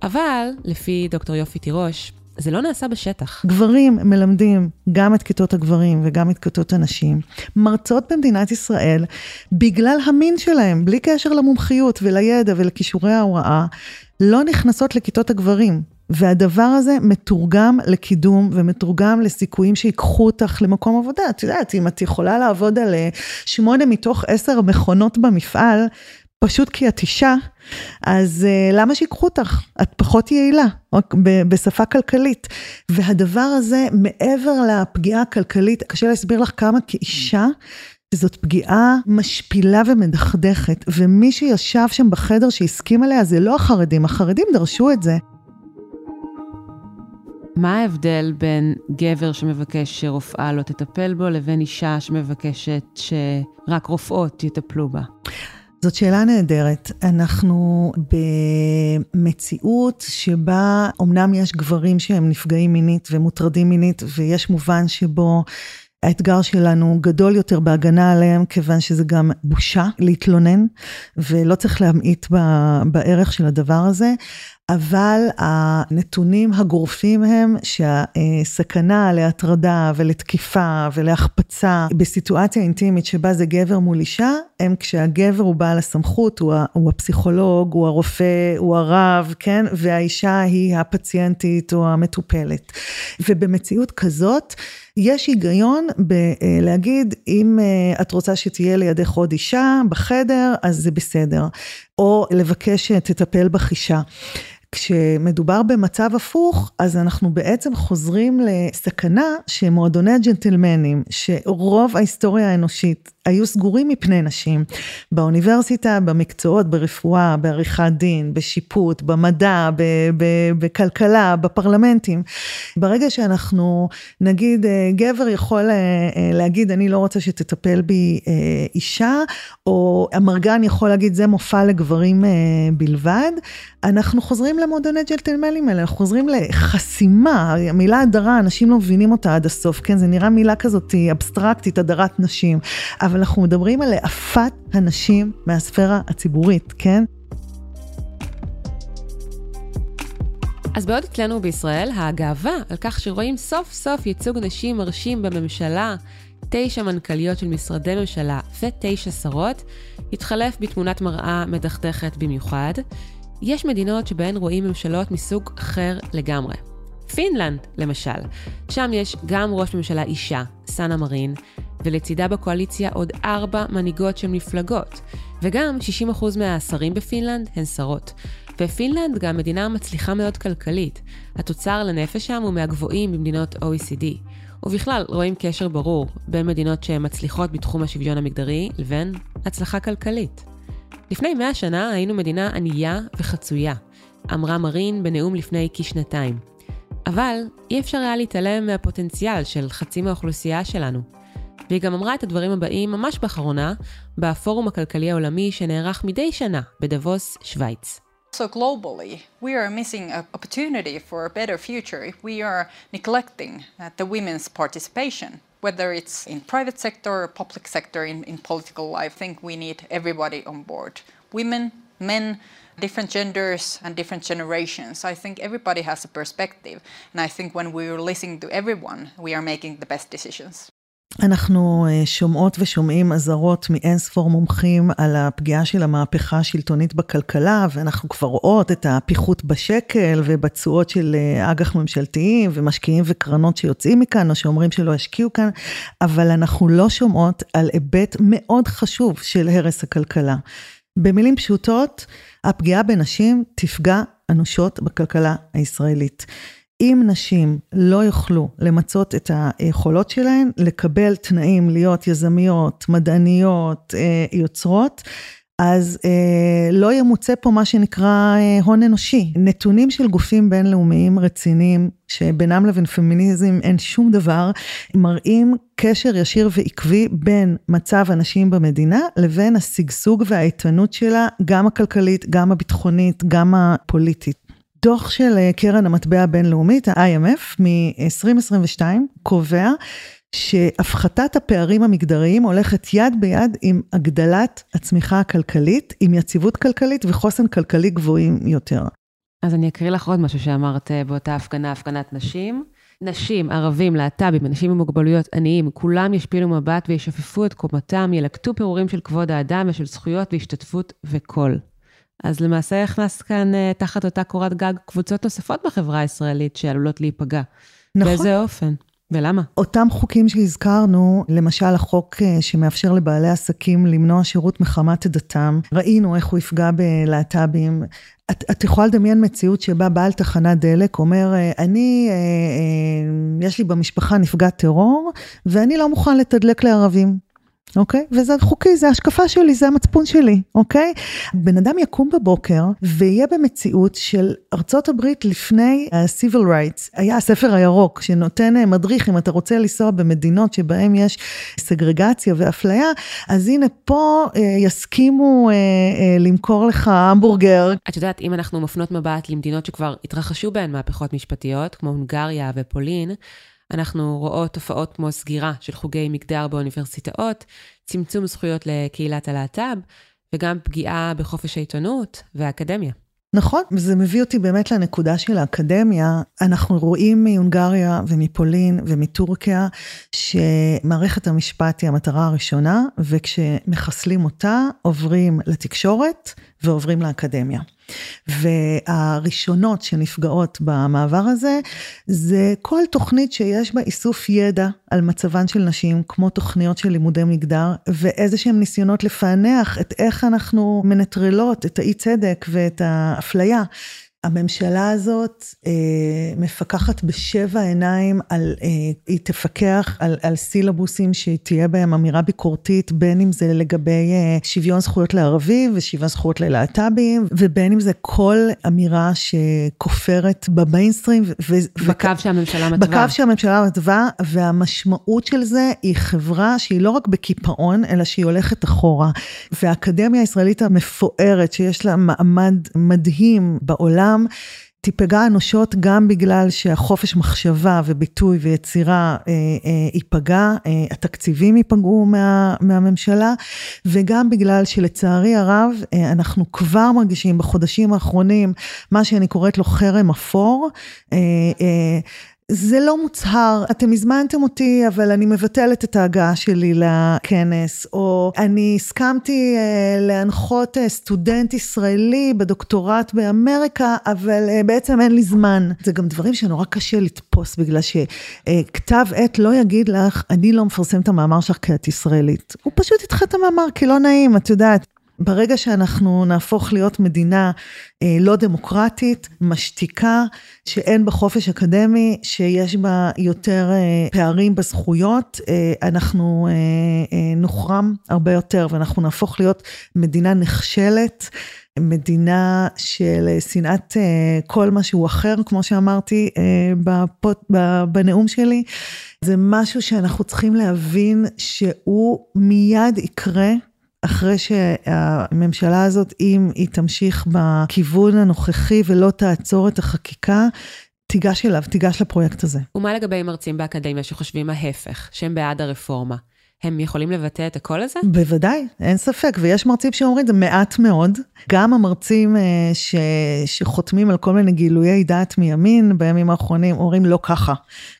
S2: אבל, לפי דוקטור יופי תירוש, זה לא נעשה בשטח.
S1: גברים מלמדים גם את כיתות הגברים וגם את כיתות הנשים. מרצות במדינת ישראל, בגלל המין שלהם, בלי קשר למומחיות ולידע ולכישורי ההוראה, לא נכנסות לכיתות הגברים. והדבר הזה מתורגם לקידום ומתורגם לסיכויים שיקחו אותך למקום עבודה. את יודעת, אם את יכולה לעבוד על אה, שמונה מתוך עשר מכונות במפעל, פשוט כי את אישה, אז uh, למה שיקחו אותך? את פחות יעילה, רק בשפה כלכלית. והדבר הזה, מעבר לפגיעה הכלכלית, קשה להסביר לך כמה כאישה, זאת פגיעה משפילה ומדכדכת, ומי שישב שם בחדר שהסכים עליה זה לא החרדים, החרדים דרשו את זה.
S2: מה ההבדל בין גבר שמבקש שרופאה לא תטפל בו, לבין אישה שמבקשת שרק רופאות יטפלו בה?
S1: זאת שאלה נהדרת. אנחנו במציאות שבה אמנם יש גברים שהם נפגעים מינית ומוטרדים מינית, ויש מובן שבו האתגר שלנו גדול יותר בהגנה עליהם, כיוון שזה גם בושה להתלונן, ולא צריך להמעיט בערך של הדבר הזה, אבל הנתונים הגורפים הם שהסכנה להטרדה ולתקיפה ולהחפצה בסיטואציה אינטימית שבה זה גבר מול אישה, הם כשהגבר הוא בעל הסמכות, הוא, הוא הפסיכולוג, הוא הרופא, הוא הרב, כן? והאישה היא הפציינטית או המטופלת. ובמציאות כזאת, יש היגיון בלהגיד, אם אה, את רוצה שתהיה לידך עוד אישה בחדר, אז זה בסדר. או לבקש שתטפל בך אישה. כשמדובר במצב הפוך, אז אנחנו בעצם חוזרים לסכנה שמועדוני הג'נטלמנים, שרוב ההיסטוריה האנושית היו סגורים מפני נשים, באוניברסיטה, במקצועות, ברפואה, בעריכת דין, בשיפוט, במדע, בכלכלה, בפרלמנטים. ברגע שאנחנו, נגיד, אה, גבר יכול אה, אה, להגיד, אני לא רוצה שתטפל בי אישה, או המרגן יכול להגיד, זה מופע לגברים בלבד, אנחנו חוזרים למועדוני ג'נטלמנים האלה, אנחנו חוזרים לחסימה, המילה הדרה, אנשים לא מבינים אותה עד הסוף, כן? זה נראה מילה כזאת אבסטרקטית, הדרת נשים. אבל אנחנו מדברים על העפת הנשים מהספירה הציבורית, כן?
S2: אז בעוד אצלנו בישראל, הגאווה על כך שרואים סוף סוף ייצוג נשים מרשים בממשלה, תשע מנכ"ליות של משרדי ממשלה ותשע שרות, התחלף בתמונת מראה מדכדכת במיוחד. יש מדינות שבהן רואים ממשלות מסוג אחר לגמרי. פינלנד, למשל, שם יש גם ראש ממשלה אישה, סאנה מרין, ולצידה בקואליציה עוד ארבע מנהיגות של מפלגות, וגם 60% מהשרים בפינלנד הן שרות. ופינלנד גם מדינה מצליחה מאוד כלכלית. התוצר לנפש שם הוא מהגבוהים במדינות OECD. ובכלל, רואים קשר ברור בין מדינות שהן מצליחות בתחום השוויון המגדרי לבין הצלחה כלכלית. לפני מאה שנה היינו מדינה ענייה וחצויה, אמרה מרין בנאום לפני כשנתיים. אבל אי אפשר היה להתעלם מהפוטנציאל של חצי מהאוכלוסייה שלנו. והיא גם אמרה את הדברים הבאים ממש באחרונה, בפורום הכלכלי העולמי שנערך מדי שנה בדבוס, שווייץ.
S4: So globally, we are missing an opportunity for a better future if we are neglecting uh, the women's participation, whether it's in private sector or public sector in, in political life. I think we need everybody on board. Women, men, different genders and different generations. I think everybody has a perspective. And I think when we're listening to everyone, we are making the best decisions.
S1: אנחנו אה, שומעות ושומעים אזהרות מאין ספור מומחים על הפגיעה של המהפכה השלטונית בכלכלה, ואנחנו כבר רואות את הפיחות בשקל ובתשואות של אה, אג"ח ממשלתיים ומשקיעים וקרנות שיוצאים מכאן או שאומרים שלא ישקיעו כאן, אבל אנחנו לא שומעות על היבט מאוד חשוב של הרס הכלכלה. במילים פשוטות, הפגיעה בנשים תפגע אנושות בכלכלה הישראלית. אם נשים לא יוכלו למצות את היכולות שלהן, לקבל תנאים להיות יזמיות, מדעניות, אה, יוצרות, אז אה, לא ימוצא פה מה שנקרא אה, הון אנושי. נתונים של גופים בינלאומיים רציניים, שבינם לבין פמיניזם אין שום דבר, מראים קשר ישיר ועקבי בין מצב הנשים במדינה לבין השגשוג והאיתנות שלה, גם הכלכלית, גם הביטחונית, גם הפוליטית. דוח של אה, קרן המטבע הבינלאומית, ה-IMF, מ-2022, קובע שהפחתת הפערים המגדריים הולכת יד ביד עם הגדלת הצמיחה הכלכלית, עם יציבות כלכלית וחוסן כלכלי גבוהים יותר.
S2: אז אני אקריא לך עוד משהו שאמרת אה, באותה הפגנה, הפגנת נשים. נשים, ערבים, להט"בים, אנשים עם מוגבלויות, עניים, כולם ישפילו מבט וישפפו את קומתם, ילקטו פירורים של כבוד האדם ושל זכויות והשתתפות וקול. אז למעשה הכנס כאן uh, תחת אותה קורת גג קבוצות נוספות בחברה הישראלית שעלולות להיפגע. נכון. באיזה אופן? ולמה?
S1: אותם חוקים שהזכרנו, למשל החוק אה, שמאפשר לבעלי עסקים למנוע שירות מחמת דתם, ראינו איך הוא יפגע בלהט"בים. את, את יכולה לדמיין מציאות שבה בעל תחנת דלק אומר, אה, אני, אה, אה, יש לי במשפחה נפגע טרור, ואני לא מוכן לתדלק לערבים. אוקיי? וזה חוקי, זה השקפה שלי, זה המצפון שלי, אוקיי? בן אדם יקום בבוקר ויהיה במציאות של ארצות הברית לפני ה-civil rights, היה הספר הירוק שנותן אה, מדריך אם אתה רוצה לנסוע במדינות שבהן יש סגרגציה ואפליה, אז הנה פה אה, יסכימו אה, אה, למכור לך המבורגר.
S2: את יודעת, אם אנחנו מפנות מבט למדינות שכבר התרחשו בהן מהפכות משפטיות, כמו הונגריה ופולין, אנחנו רואות תופעות כמו סגירה של חוגי מגדר באוניברסיטאות, צמצום זכויות לקהילת הלהט"ב, וגם פגיעה בחופש העיתונות והאקדמיה.
S1: נכון, וזה מביא אותי באמת לנקודה של האקדמיה. אנחנו רואים מהונגריה ומפולין ומטורקיה שמערכת המשפט היא המטרה הראשונה, וכשמחסלים אותה עוברים לתקשורת ועוברים לאקדמיה. והראשונות שנפגעות במעבר הזה, זה כל תוכנית שיש בה איסוף ידע על מצבן של נשים, כמו תוכניות של לימודי מגדר, ואיזה שהם ניסיונות לפענח את איך אנחנו מנטרלות את האי צדק ואת האפליה. הממשלה הזאת אה, מפקחת בשבע עיניים על, אה, היא תפקח על, על סילבוסים שתהיה בהם אמירה ביקורתית, בין אם זה לגבי אה, שוויון זכויות לערבים ושוויון זכויות ללהט"בים, ובין אם זה כל אמירה שכופרת במיינסטרים.
S2: בקו שהממשלה מתווה.
S1: בקו שהממשלה מתווה, והמשמעות של זה היא חברה שהיא לא רק בקיפאון, אלא שהיא הולכת אחורה. והאקדמיה הישראלית המפוארת, שיש לה מעמד מדהים בעולם, העולם תיפגע אנושות גם בגלל שהחופש מחשבה וביטוי ויצירה אה, אה, ייפגע, אה, התקציבים ייפגעו מה, מהממשלה, וגם בגלל שלצערי הרב, אה, אנחנו כבר מרגישים בחודשים האחרונים מה שאני קוראת לו חרם אפור. אה, אה, זה לא מוצהר, אתם הזמנתם אותי, אבל אני מבטלת את ההגעה שלי לכנס, או אני הסכמתי uh, להנחות uh, סטודנט ישראלי בדוקטורט באמריקה, אבל uh, בעצם אין לי זמן. זה גם דברים שנורא קשה לתפוס, בגלל שכתב uh, עת לא יגיד לך, אני לא מפרסם את המאמר שלך כי את ישראלית. הוא פשוט ידחה את המאמר כי לא נעים, את יודעת. ברגע שאנחנו נהפוך להיות מדינה אה, לא דמוקרטית, משתיקה, שאין בה חופש אקדמי, שיש בה יותר אה, פערים בזכויות, אה, אנחנו אה, אה, נוחרם הרבה יותר ואנחנו נהפוך להיות מדינה נחשלת. מדינה של שנאת אה, כל מה שהוא אחר, כמו שאמרתי אה, בפות, בנאום שלי. זה משהו שאנחנו צריכים להבין שהוא מיד יקרה. אחרי שהממשלה הזאת, אם היא תמשיך בכיוון הנוכחי ולא תעצור את החקיקה, תיגש אליו, תיגש לפרויקט הזה.
S2: ומה לגבי מרצים באקדמיה שחושבים ההפך, שהם בעד הרפורמה? הם יכולים לבטא את הקול הזה?
S1: בוודאי, אין ספק, ויש מרצים שאומרים זה מעט מאוד. גם המרצים אה, ש, שחותמים על כל מיני גילויי דעת מימין בימים האחרונים אומרים לא ככה,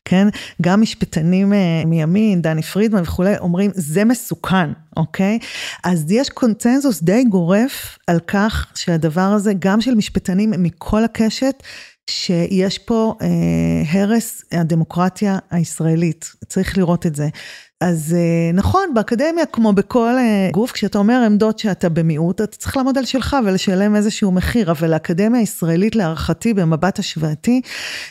S1: כן? גם משפטנים אה, מימין, דני פרידמן וכולי, אומרים זה מסוכן, אוקיי? אז יש קונצנזוס די גורף על כך שהדבר הזה, גם של משפטנים מכל הקשת, שיש פה אה, הרס הדמוקרטיה הישראלית, צריך לראות את זה. אז אה, נכון, באקדמיה, כמו בכל אה, גוף, כשאתה אומר עמדות שאתה במיעוט, אתה צריך לעמוד על שלך ולשלם איזשהו מחיר, אבל האקדמיה הישראלית, להערכתי, במבט השוואתי,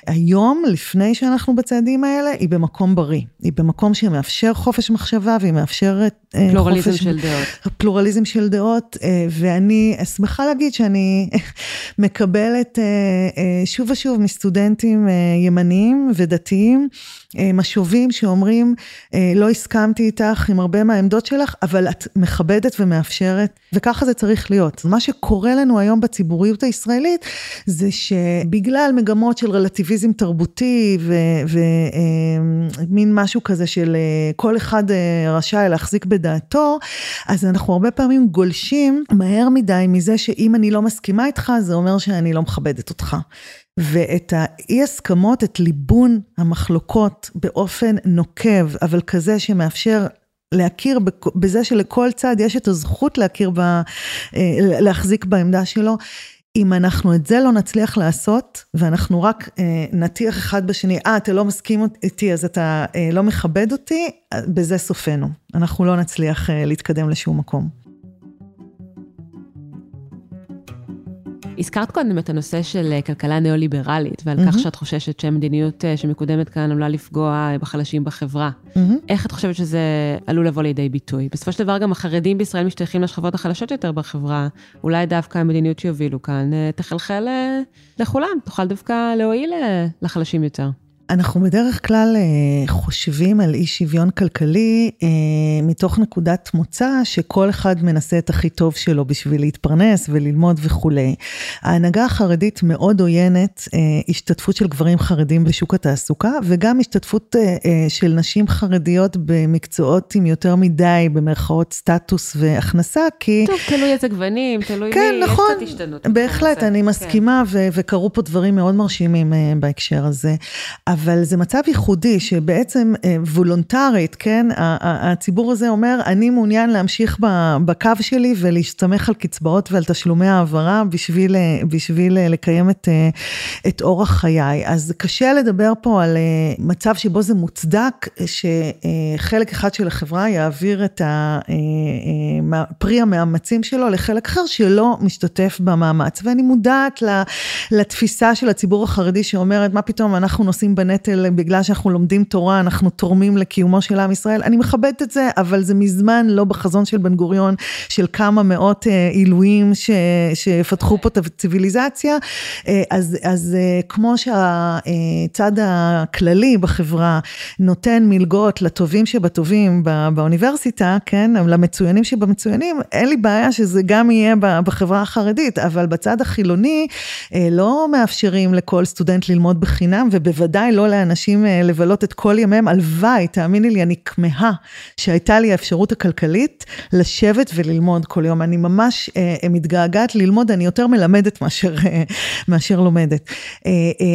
S1: היום, לפני שאנחנו בצעדים האלה, היא במקום בריא. היא במקום שמאפשר חופש מחשבה והיא מאפשרת
S2: אה, פלורליזם חופש... של דעות.
S1: פלורליזם של דעות, ואני שמחה להגיד שאני מקבלת שוב ושוב מסטודנטים ימניים ודתיים, משובים שאומרים, לא הסכמתי איתך עם הרבה מהעמדות שלך, אבל את מכבדת ומאפשרת, וככה זה צריך להיות. מה שקורה לנו היום בציבוריות הישראלית, זה שבגלל מגמות של רלטיביזם תרבותי ומין אה, משהו כזה של אה, כל אחד אה, רשאי להחזיק בדעתו, אז אנחנו הרבה פעמים גולשים מהר מדי מזה שאם אני לא מסכימה איתך, זה אומר שאני לא מכבדת אותך. ואת האי הסכמות, את ליבון המחלוקות באופן נוקב, אבל כזה שמאפשר להכיר בזה שלכל צד יש את הזכות להכיר, ב, אה, להחזיק בעמדה שלו. אם אנחנו את זה לא נצליח לעשות, ואנחנו רק אה, נטיח אחד בשני, אה, אתה לא מסכים איתי, אז אתה אה, לא מכבד אותי, בזה סופנו. אנחנו לא נצליח אה, להתקדם לשום מקום.
S2: הזכרת קודם את הנושא של אה, כלכלה ניאו-ליברלית, ועל mm-hmm. כך שאת חוששת שהמדיניות אה, שמקודמת כאן עלולה לפגוע אה, בחלשים בחברה. Mm-hmm. איך את חושבת שזה עלול לבוא לידי ביטוי? בסופו של דבר גם החרדים בישראל משתייכים לשכבות החלשות יותר בחברה. אולי דווקא המדיניות שיובילו כאן תחלחל לכולם, תוכל דווקא להועיל לחלשים יותר.
S1: אנחנו בדרך כלל אה, חושבים על אי שוויון כלכלי אה, מתוך נקודת מוצא שכל אחד מנסה את הכי טוב שלו בשביל להתפרנס וללמוד וכולי. ההנהגה החרדית מאוד עוינת אה, השתתפות של גברים חרדים בשוק התעסוקה וגם השתתפות של נשים חרדיות במקצועות עם יותר מדי במרכאות סטטוס והכנסה כי...
S2: טוב, תלוי איזה גוונים, תלוי
S1: כן,
S2: מי,
S1: נכון,
S2: יש קצת השתנות.
S1: בהחלט, אני כן. מסכימה כן. וקרו פה דברים מאוד מרשימים בהקשר הזה. אבל זה מצב ייחודי שבעצם אה, וולונטרית, כן, הציבור הזה אומר, אני מעוניין להמשיך בקו שלי ולהסתמך על קצבאות ועל תשלומי העברה בשביל, בשביל לקיים את, את אורח חיי. אז קשה לדבר פה על מצב שבו זה מוצדק, שחלק אחד של החברה יעביר את פרי המאמצים שלו לחלק אחר שלא משתתף במאמץ. ואני מודעת לתפיסה של הציבור החרדי שאומרת, מה פתאום אנחנו נושאים בנטל בגלל שאנחנו לומדים תורה, אנחנו תורמים לקיומו של עם ישראל. אני מכבדת את זה, אבל זה מזמן לא בחזון של בן גוריון, של כמה מאות אה, עילויים ש, שיפתחו פה את הציוויליזציה. אה, אז, אז אה, כמו שהצד הכללי בחברה נותן מלגות לטובים שבטובים באוניברסיטה, כן, למצוינים שבמצוינים, אין לי בעיה שזה גם יהיה בחברה החרדית, אבל בצד החילוני לא מאפשרים לכל סטודנט ללמוד בחינם, ובוודאי לא לאנשים אה, לבלות את כל ימיהם. הלוואי, תאמיני לי, אני כמהה שהייתה לי האפשרות הכלכלית לשבת וללמוד כל יום. אני ממש אה, אה, מתגעגעת ללמוד, אני יותר מלמדת מאשר, מאשר לומדת.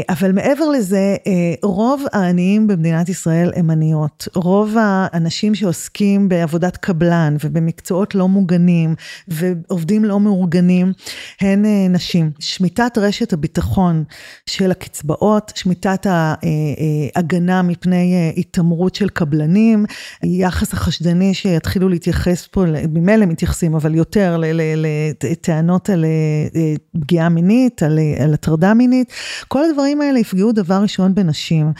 S1: אבל מעבר לזה, רוב העניים במדינת ישראל הם עניות. רוב האנשים שעוסקים בעבודת קבלן ובמקצועות לא מוגנים ועובדים לא מאורגנים, הן נשים. שמיטת רשת הביטחון של הקצבאות, שמיטת ההגנה מפני אה, התעמרות של קבלנים, יחס החשדני שיתחילו להתייחס פה, ממילא מתייחסים, אבל יותר לטענות על אה, פגיעה מינית, על, על הטרדה מינית, כל הדברים האלה יפגעו דבר ראשון בנשים.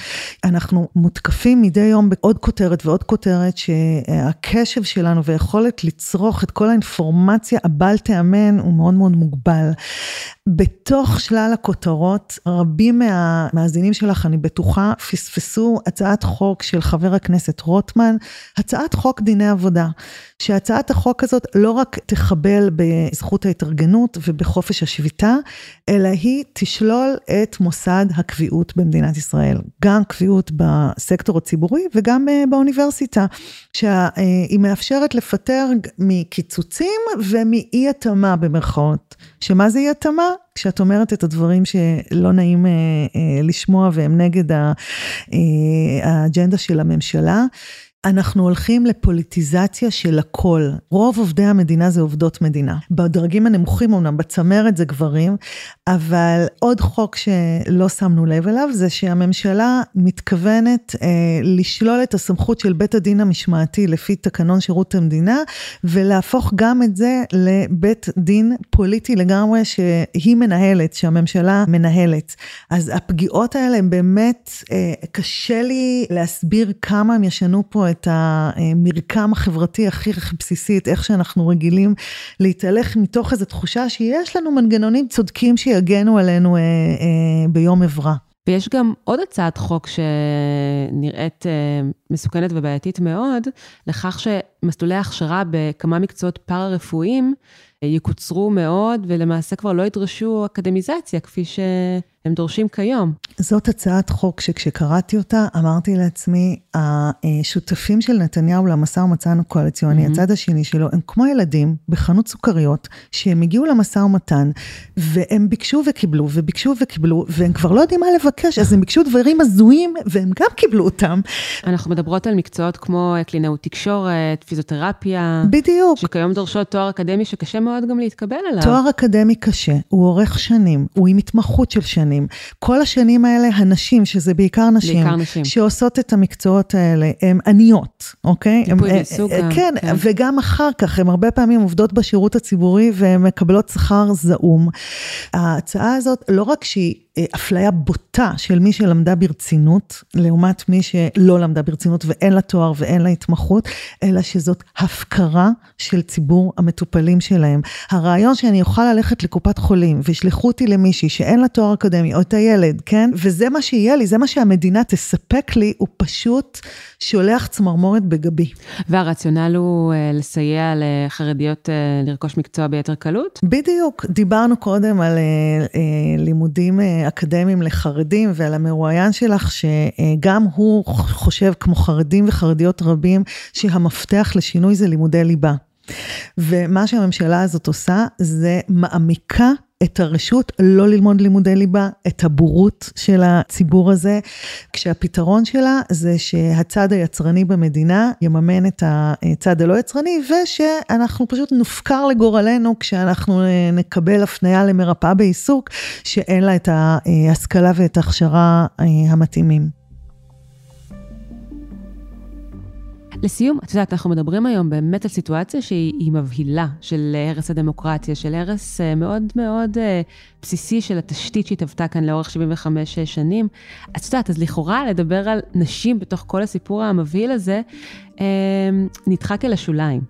S1: אנחנו מותקפים מדי יום בעוד כותרת ועוד כותרת, שהקשב שלנו ויכולת לצרוך את כל האינפורמציה הבל תיאמן הוא מאוד מאוד מוגבל. בתוך שלל הכותרות, רבים מהמאזינים שלך, אני בטוחה, פספסו הצעת חוק של חבר הכנסת רוטמן, הצעת חוק דיני עבודה, שהצעת החוק הזאת לא רק תחבל בזכות ההתארגנות ובחופש השביתה, אלא היא תשלול את מוסד הקביעות במדינת ישראל. גם קביעות בסקטור הציבורי וגם אה, באוניברסיטה, שהיא מאפשרת לפטר מקיצוצים ומאי התאמה במרכאות. שמה זה אי התאמה? כשאת אומרת את הדברים שלא נעים אה, אה, לשמוע והם נגד אה, האג'נדה של הממשלה. אנחנו הולכים לפוליטיזציה של הכל. רוב עובדי המדינה זה עובדות מדינה. בדרגים הנמוכים אמנם, בצמרת זה גברים, אבל עוד חוק שלא שמנו לב אליו, זה שהממשלה מתכוונת אה, לשלול את הסמכות של בית הדין המשמעתי לפי תקנון שירות המדינה, ולהפוך גם את זה לבית דין פוליטי לגמרי, שהיא מנהלת, שהממשלה מנהלת. אז הפגיעות האלה הן באמת, אה, קשה לי להסביר כמה הם ישנו פה את המרקם החברתי הכי הכי בסיסי, את איך שאנחנו רגילים להתהלך מתוך איזו תחושה שיש לנו מנגנונים צודקים שיגנו עלינו אה, אה, ביום עברה.
S2: ויש גם עוד הצעת חוק שנראית אה, מסוכנת ובעייתית מאוד, לכך שמסלולי הכשרה בכמה מקצועות פארה-רפואיים יקוצרו מאוד, ולמעשה כבר לא ידרשו אקדמיזציה, כפי שהם דורשים כיום.
S1: זאת הצעת חוק שכשקראתי אותה, אמרתי לעצמי, השותפים של נתניהו למשא ומתן הקואליציוני, mm-hmm. הצד השני שלו, הם כמו ילדים בחנות סוכריות, שהם הגיעו למשא ומתן, והם ביקשו וקיבלו, וביקשו וקיבלו, והם כבר לא יודעים מה לבקש, אז הם ביקשו דברים הזויים, והם גם קיבלו אותם.
S2: אנחנו מדברות על מקצועות כמו קלינאות תקשורת, פיזיותרפיה.
S1: בדיוק.
S2: שכיום דורשות תואר אקדמי שקשה מאוד גם להתקבל אליו.
S1: תואר אקדמי קשה, הוא אורך שנים, הוא עם התמחות של שנים. כל השנים האלה, הנשים, שזה בעיקר נשים,
S2: בעיקר נשים.
S1: שעושות את המקצועות האלה, הן עניות, אוקיי?
S2: טיפוי בעיסוק גם.
S1: כן, כן, וגם אחר כך, הן הרבה פעמים עובדות בשירות הציבורי והן מקבלות שכר זעום. ההצעה הזאת, לא רק שהיא אפליה בוטה של מי שלמדה ברצינות, לעומת מי שלא למדה ברצינות ואין לה תואר ואין לה התמחות, אלא שזאת הפקרה של ציבור המטופלים שלהם. הרעיון שאני אוכל ללכת לקופת חולים וישלחו אותי למישהי שאין לה תואר אקדמי, או את הילד, כן? וזה מה שיהיה לי, זה מה שהמדינה תספק לי, הוא פשוט שולח צמרמורת בגבי.
S2: והרציונל הוא אה, לסייע לחרדיות אה, לרכוש מקצוע ביתר קלות?
S1: בדיוק. דיברנו קודם על אה, לימודים אקדמיים לחרדים ועל המרואיין שלך, שגם הוא חושב, כמו חרדים וחרדיות רבים, שהמפתח לשינוי זה לימודי ליבה. ומה שהממשלה הזאת עושה, זה מעמיקה את הרשות לא ללמוד לימודי ליבה, את הבורות של הציבור הזה, כשהפתרון שלה זה שהצד היצרני במדינה יממן את הצד הלא יצרני, ושאנחנו פשוט נופקר לגורלנו כשאנחנו נקבל הפניה למרפאה בעיסוק, שאין לה את ההשכלה ואת ההכשרה המתאימים.
S2: לסיום, את יודעת, אנחנו מדברים היום באמת על סיטואציה שהיא מבהילה של הרס הדמוקרטיה, של הרס אה, מאוד מאוד אה, בסיסי של התשתית שהתהוותה כאן לאורך 75 שנים. את יודעת, אז לכאורה לדבר על נשים בתוך כל הסיפור המבהיל הזה, אה, נדחק אל השוליים.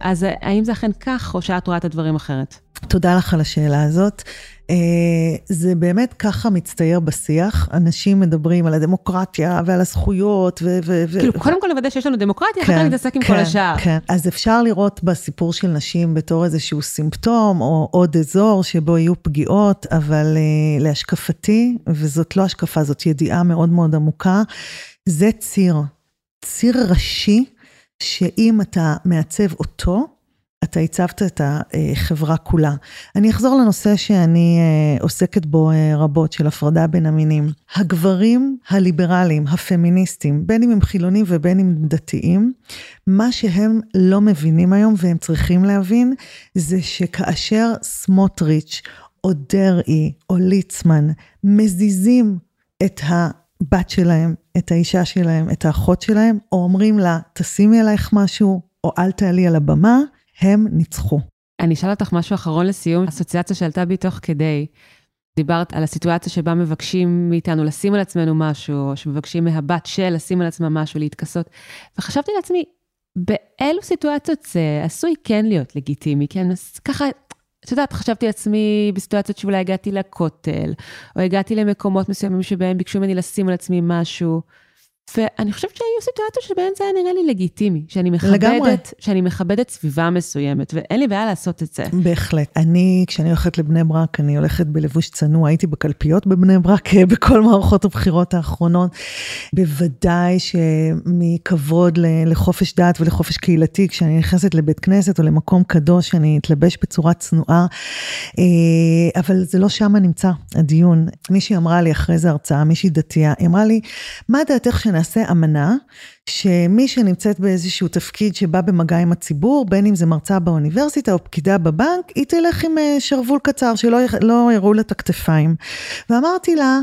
S2: אז האם זה אכן כך, או שאת רואה את הדברים אחרת?
S1: תודה לך על השאלה הזאת. אה, זה באמת ככה מצטייר בשיח, אנשים מדברים על הדמוקרטיה ועל הזכויות ו... ו
S2: כאילו, קודם כל לוודא שיש לנו דמוקרטיה, אחר כך כן, להתעסק עם כל כן, השאר.
S1: כן, אז אפשר לראות בסיפור של נשים בתור איזשהו סימפטום, או עוד אזור שבו יהיו פגיעות, אבל אה, להשקפתי, וזאת לא השקפה, זאת ידיעה מאוד מאוד עמוקה, זה ציר, ציר ראשי, שאם אתה מעצב אותו, אתה הצבת את החברה כולה. אני אחזור לנושא שאני אה, עוסקת בו אה, רבות, של הפרדה בין המינים. הגברים הליברליים, הפמיניסטים, בין אם הם חילונים ובין אם הם דתיים, מה שהם לא מבינים היום והם צריכים להבין, זה שכאשר סמוטריץ' או דרעי או ליצמן מזיזים את ה... בת שלהם, את האישה שלהם, את האחות שלהם, או אומרים לה, תשימי עלייך משהו, או אל תעלי על הבמה, הם ניצחו.
S2: אני אשאל אותך משהו אחרון לסיום, אסוציאציה שעלתה בי תוך כדי. דיברת על הסיטואציה שבה מבקשים מאיתנו לשים על עצמנו משהו, או שמבקשים מהבת של לשים על עצמה משהו, להתכסות. וחשבתי לעצמי, באילו סיטואציות זה עשוי כן להיות לגיטימי, כן? אז ככה, את יודעת, חשבתי לעצמי בסיטואציות שאולי הגעתי לכותל, או הגעתי למקומות מסוימים שבהם ביקשו ממני לשים על עצמי משהו. ואני חושבת שהיו סיטואציות שבהן זה היה נראה לי לגיטימי, שאני מכבדת, לגמרי. שאני מכבדת סביבה מסוימת, ואין לי בעיה לעשות את זה.
S1: בהחלט. אני, כשאני הולכת לבני ברק, אני הולכת בלבוש צנוע, הייתי בקלפיות בבני ברק בכל מערכות הבחירות האחרונות. בוודאי שמכבוד לחופש דת ולחופש קהילתי, כשאני נכנסת לבית כנסת או למקום קדוש, אני אתלבש בצורה צנועה, אה, אבל זה לא שם נמצא הדיון. מישהי אמרה לי אחרי זה הרצאה, מישהי דתייה, היא אמרה לי, מה דעתך שנעשה אמנה, שמי שנמצאת באיזשהו תפקיד שבא במגע עם הציבור, בין אם זה מרצה באוניברסיטה או פקידה בבנק, היא תלך עם אה, שרוול קצר, שלא לא יראו לה את הכתפיים. ואמרתי לה,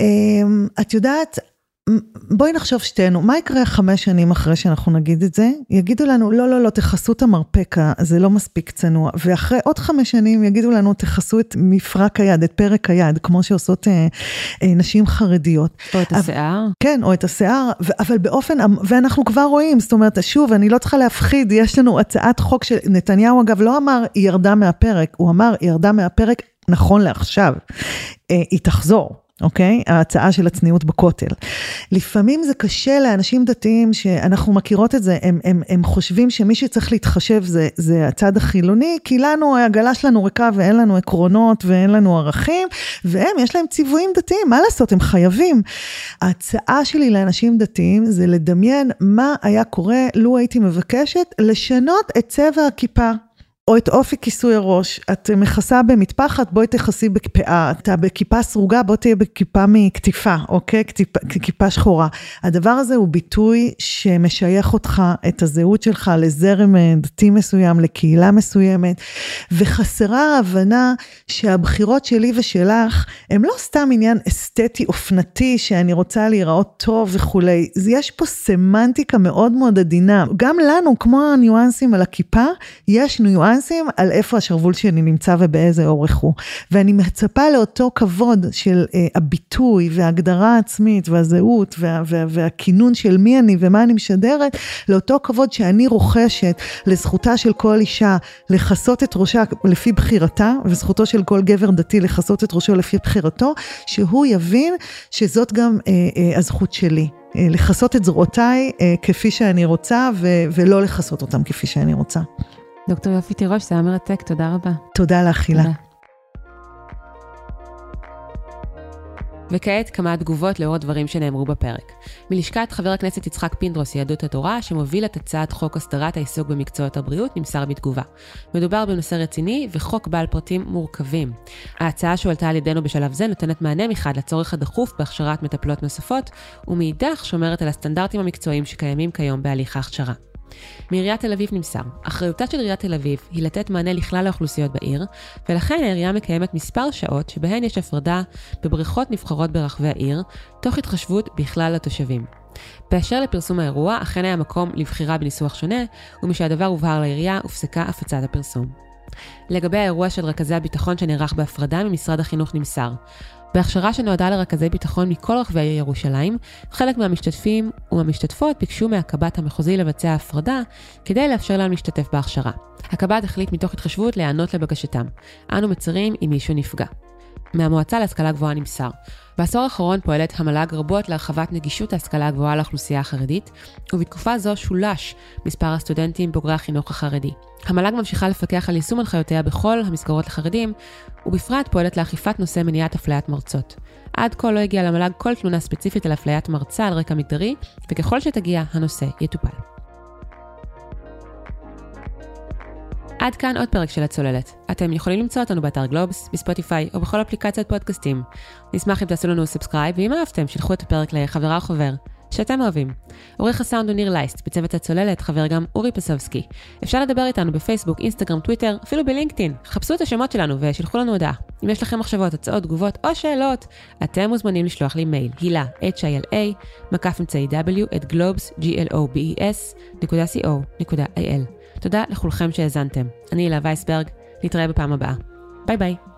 S1: אמ, את יודעת, בואי נחשוב שתינו, מה יקרה חמש שנים אחרי שאנחנו נגיד את זה? יגידו לנו, לא, לא, לא, תכסו את המרפקה, זה לא מספיק צנוע. ואחרי עוד חמש שנים יגידו לנו, תכסו את מפרק היד, את פרק היד, כמו שעושות אה, אה, נשים חרדיות.
S2: או את השיער.
S1: כן, או את השיער, אבל באופן, ואנחנו כבר רואים, זאת אומרת, שוב, אני לא צריכה להפחיד, יש לנו הצעת חוק שנתניהו, אגב, לא אמר, היא ירדה מהפרק, הוא אמר, היא ירדה מהפרק נכון לעכשיו. אה, היא תחזור. אוקיי? ההצעה של הצניעות בכותל. לפעמים זה קשה לאנשים דתיים שאנחנו מכירות את זה, הם, הם, הם חושבים שמי שצריך להתחשב זה, זה הצד החילוני, כי לנו, העגלה שלנו ריקה ואין לנו עקרונות ואין לנו ערכים, והם, יש להם ציוויים דתיים, מה לעשות, הם חייבים. ההצעה שלי לאנשים דתיים זה לדמיין מה היה קורה לו הייתי מבקשת לשנות את צבע הכיפה. או את אופי כיסוי הראש. את מכסה במטפחת, בואי תכסי בפאה. אתה בכיפה סרוגה, בוא תהיה בכיפה מקטיפה, אוקיי? כטיפה, כיפה שחורה. הדבר הזה הוא ביטוי שמשייך אותך, את הזהות שלך, לזרם אה, דתי מסוים, לקהילה מסוימת, וחסרה ההבנה שהבחירות שלי ושלך, הם לא סתם עניין אסתטי אופנתי, שאני רוצה להיראות טוב וכולי. יש פה סמנטיקה מאוד מאוד עדינה. גם לנו, כמו הניואנסים על הכיפה, יש ניואנסים. ניואנסים על איפה השרוול שלי נמצא ובאיזה אורך הוא. ואני מצפה לאותו כבוד של uh, הביטוי וההגדרה העצמית והזהות וה, וה, והכינון של מי אני ומה אני משדרת, לאותו כבוד שאני רוכשת לזכותה של כל אישה לכסות את ראשה לפי בחירתה, וזכותו של כל גבר דתי לכסות את ראשו לפי בחירתו, שהוא יבין שזאת גם uh, uh, הזכות שלי. לכסות את זרועותיי כפי שאני רוצה ולא לכסות אותם כפי שאני רוצה.
S2: דוקטור יופי תירוש, זה היה מרתק, תודה רבה.
S1: תודה לך, הילה.
S2: וכעת כמה תגובות לאור הדברים שנאמרו בפרק. מלשכת חבר הכנסת יצחק פינדרוס, יהדות התורה, שמוביל את הצעת חוק הסדרת העיסוק במקצועות הבריאות, נמסר בתגובה. מדובר בנושא רציני וחוק בעל פרטים מורכבים. ההצעה שהועלתה על ידינו בשלב זה נותנת מענה מחד לצורך הדחוף בהכשרת מטפלות נוספות, ומאידך שומרת על הסטנדרטים המקצועיים שקיימים כיום בהליך ההכשרה. מעיריית תל אביב נמסר, אחריותה של עיריית תל אביב היא לתת מענה לכלל האוכלוסיות בעיר, ולכן העירייה מקיימת מספר שעות שבהן יש הפרדה בבריכות נבחרות ברחבי העיר, תוך התחשבות בכלל התושבים. באשר לפרסום האירוע, אכן היה מקום לבחירה בניסוח שונה, ומשהדבר הובהר לעירייה, הופסקה הפצת הפרסום. לגבי האירוע של רכזי הביטחון שנערך בהפרדה ממשרד החינוך נמסר, בהכשרה שנועדה לרכזי ביטחון מכל רחבי ירושלים, חלק מהמשתתפים ומהמשתתפות ביקשו מהקב"ט המחוזי לבצע הפרדה, כדי לאפשר להם להשתתף בהכשרה. הקב"ט החליט מתוך התחשבות להיענות לבקשתם. אנו מצרים אם מישהו נפגע. מהמועצה להשכלה גבוהה נמסר. בעשור האחרון פועלת המל"ג רבות להרחבת נגישות ההשכלה הגבוהה לאוכלוסייה החרדית, ובתקופה זו שולש מספר הסטודנטים בוגרי החינוך החרדי. המל"ג ממשיכה לפקח על יישום הנחיותיה בכל המסגרות לחרדים, ובפרט פועלת לאכיפת נושא מניעת אפליית מרצות. עד כה לא הגיעה למל"ג כל תלונה ספציפית על אפליית מרצה על רקע מגדרי, וככל שתגיע, הנושא יטופל. עד כאן עוד פרק של הצוללת. אתם יכולים למצוא אותנו באתר גלובס, בספוטיפיי או בכל אפליקציית פודקאסטים. נשמח אם תעשו לנו subscribe, ואם אהבתם, שילחו את הפרק לחברה או חבר, שאתם אוהבים. עורך הסאונד הוא ניר לייסט, בצוות הצוללת חבר גם אורי פסובסקי. אפשר לדבר איתנו בפייסבוק, אינסטגרם, טוויטר, אפילו בלינקדאין. חפשו את השמות שלנו ושילחו לנו הודעה. אם יש לכם מחשבות, הצעות, תגובות או שאלות, אתם מוזמנים לשלוח לי מייל, הילה, h-i-l-a, מקף אמצעי w, את globes, g-l-o-b-e-s. תודה לכולכם שהאזנתם. אני הילה וייסברג, נתראה בפעם הבאה. ביי ביי.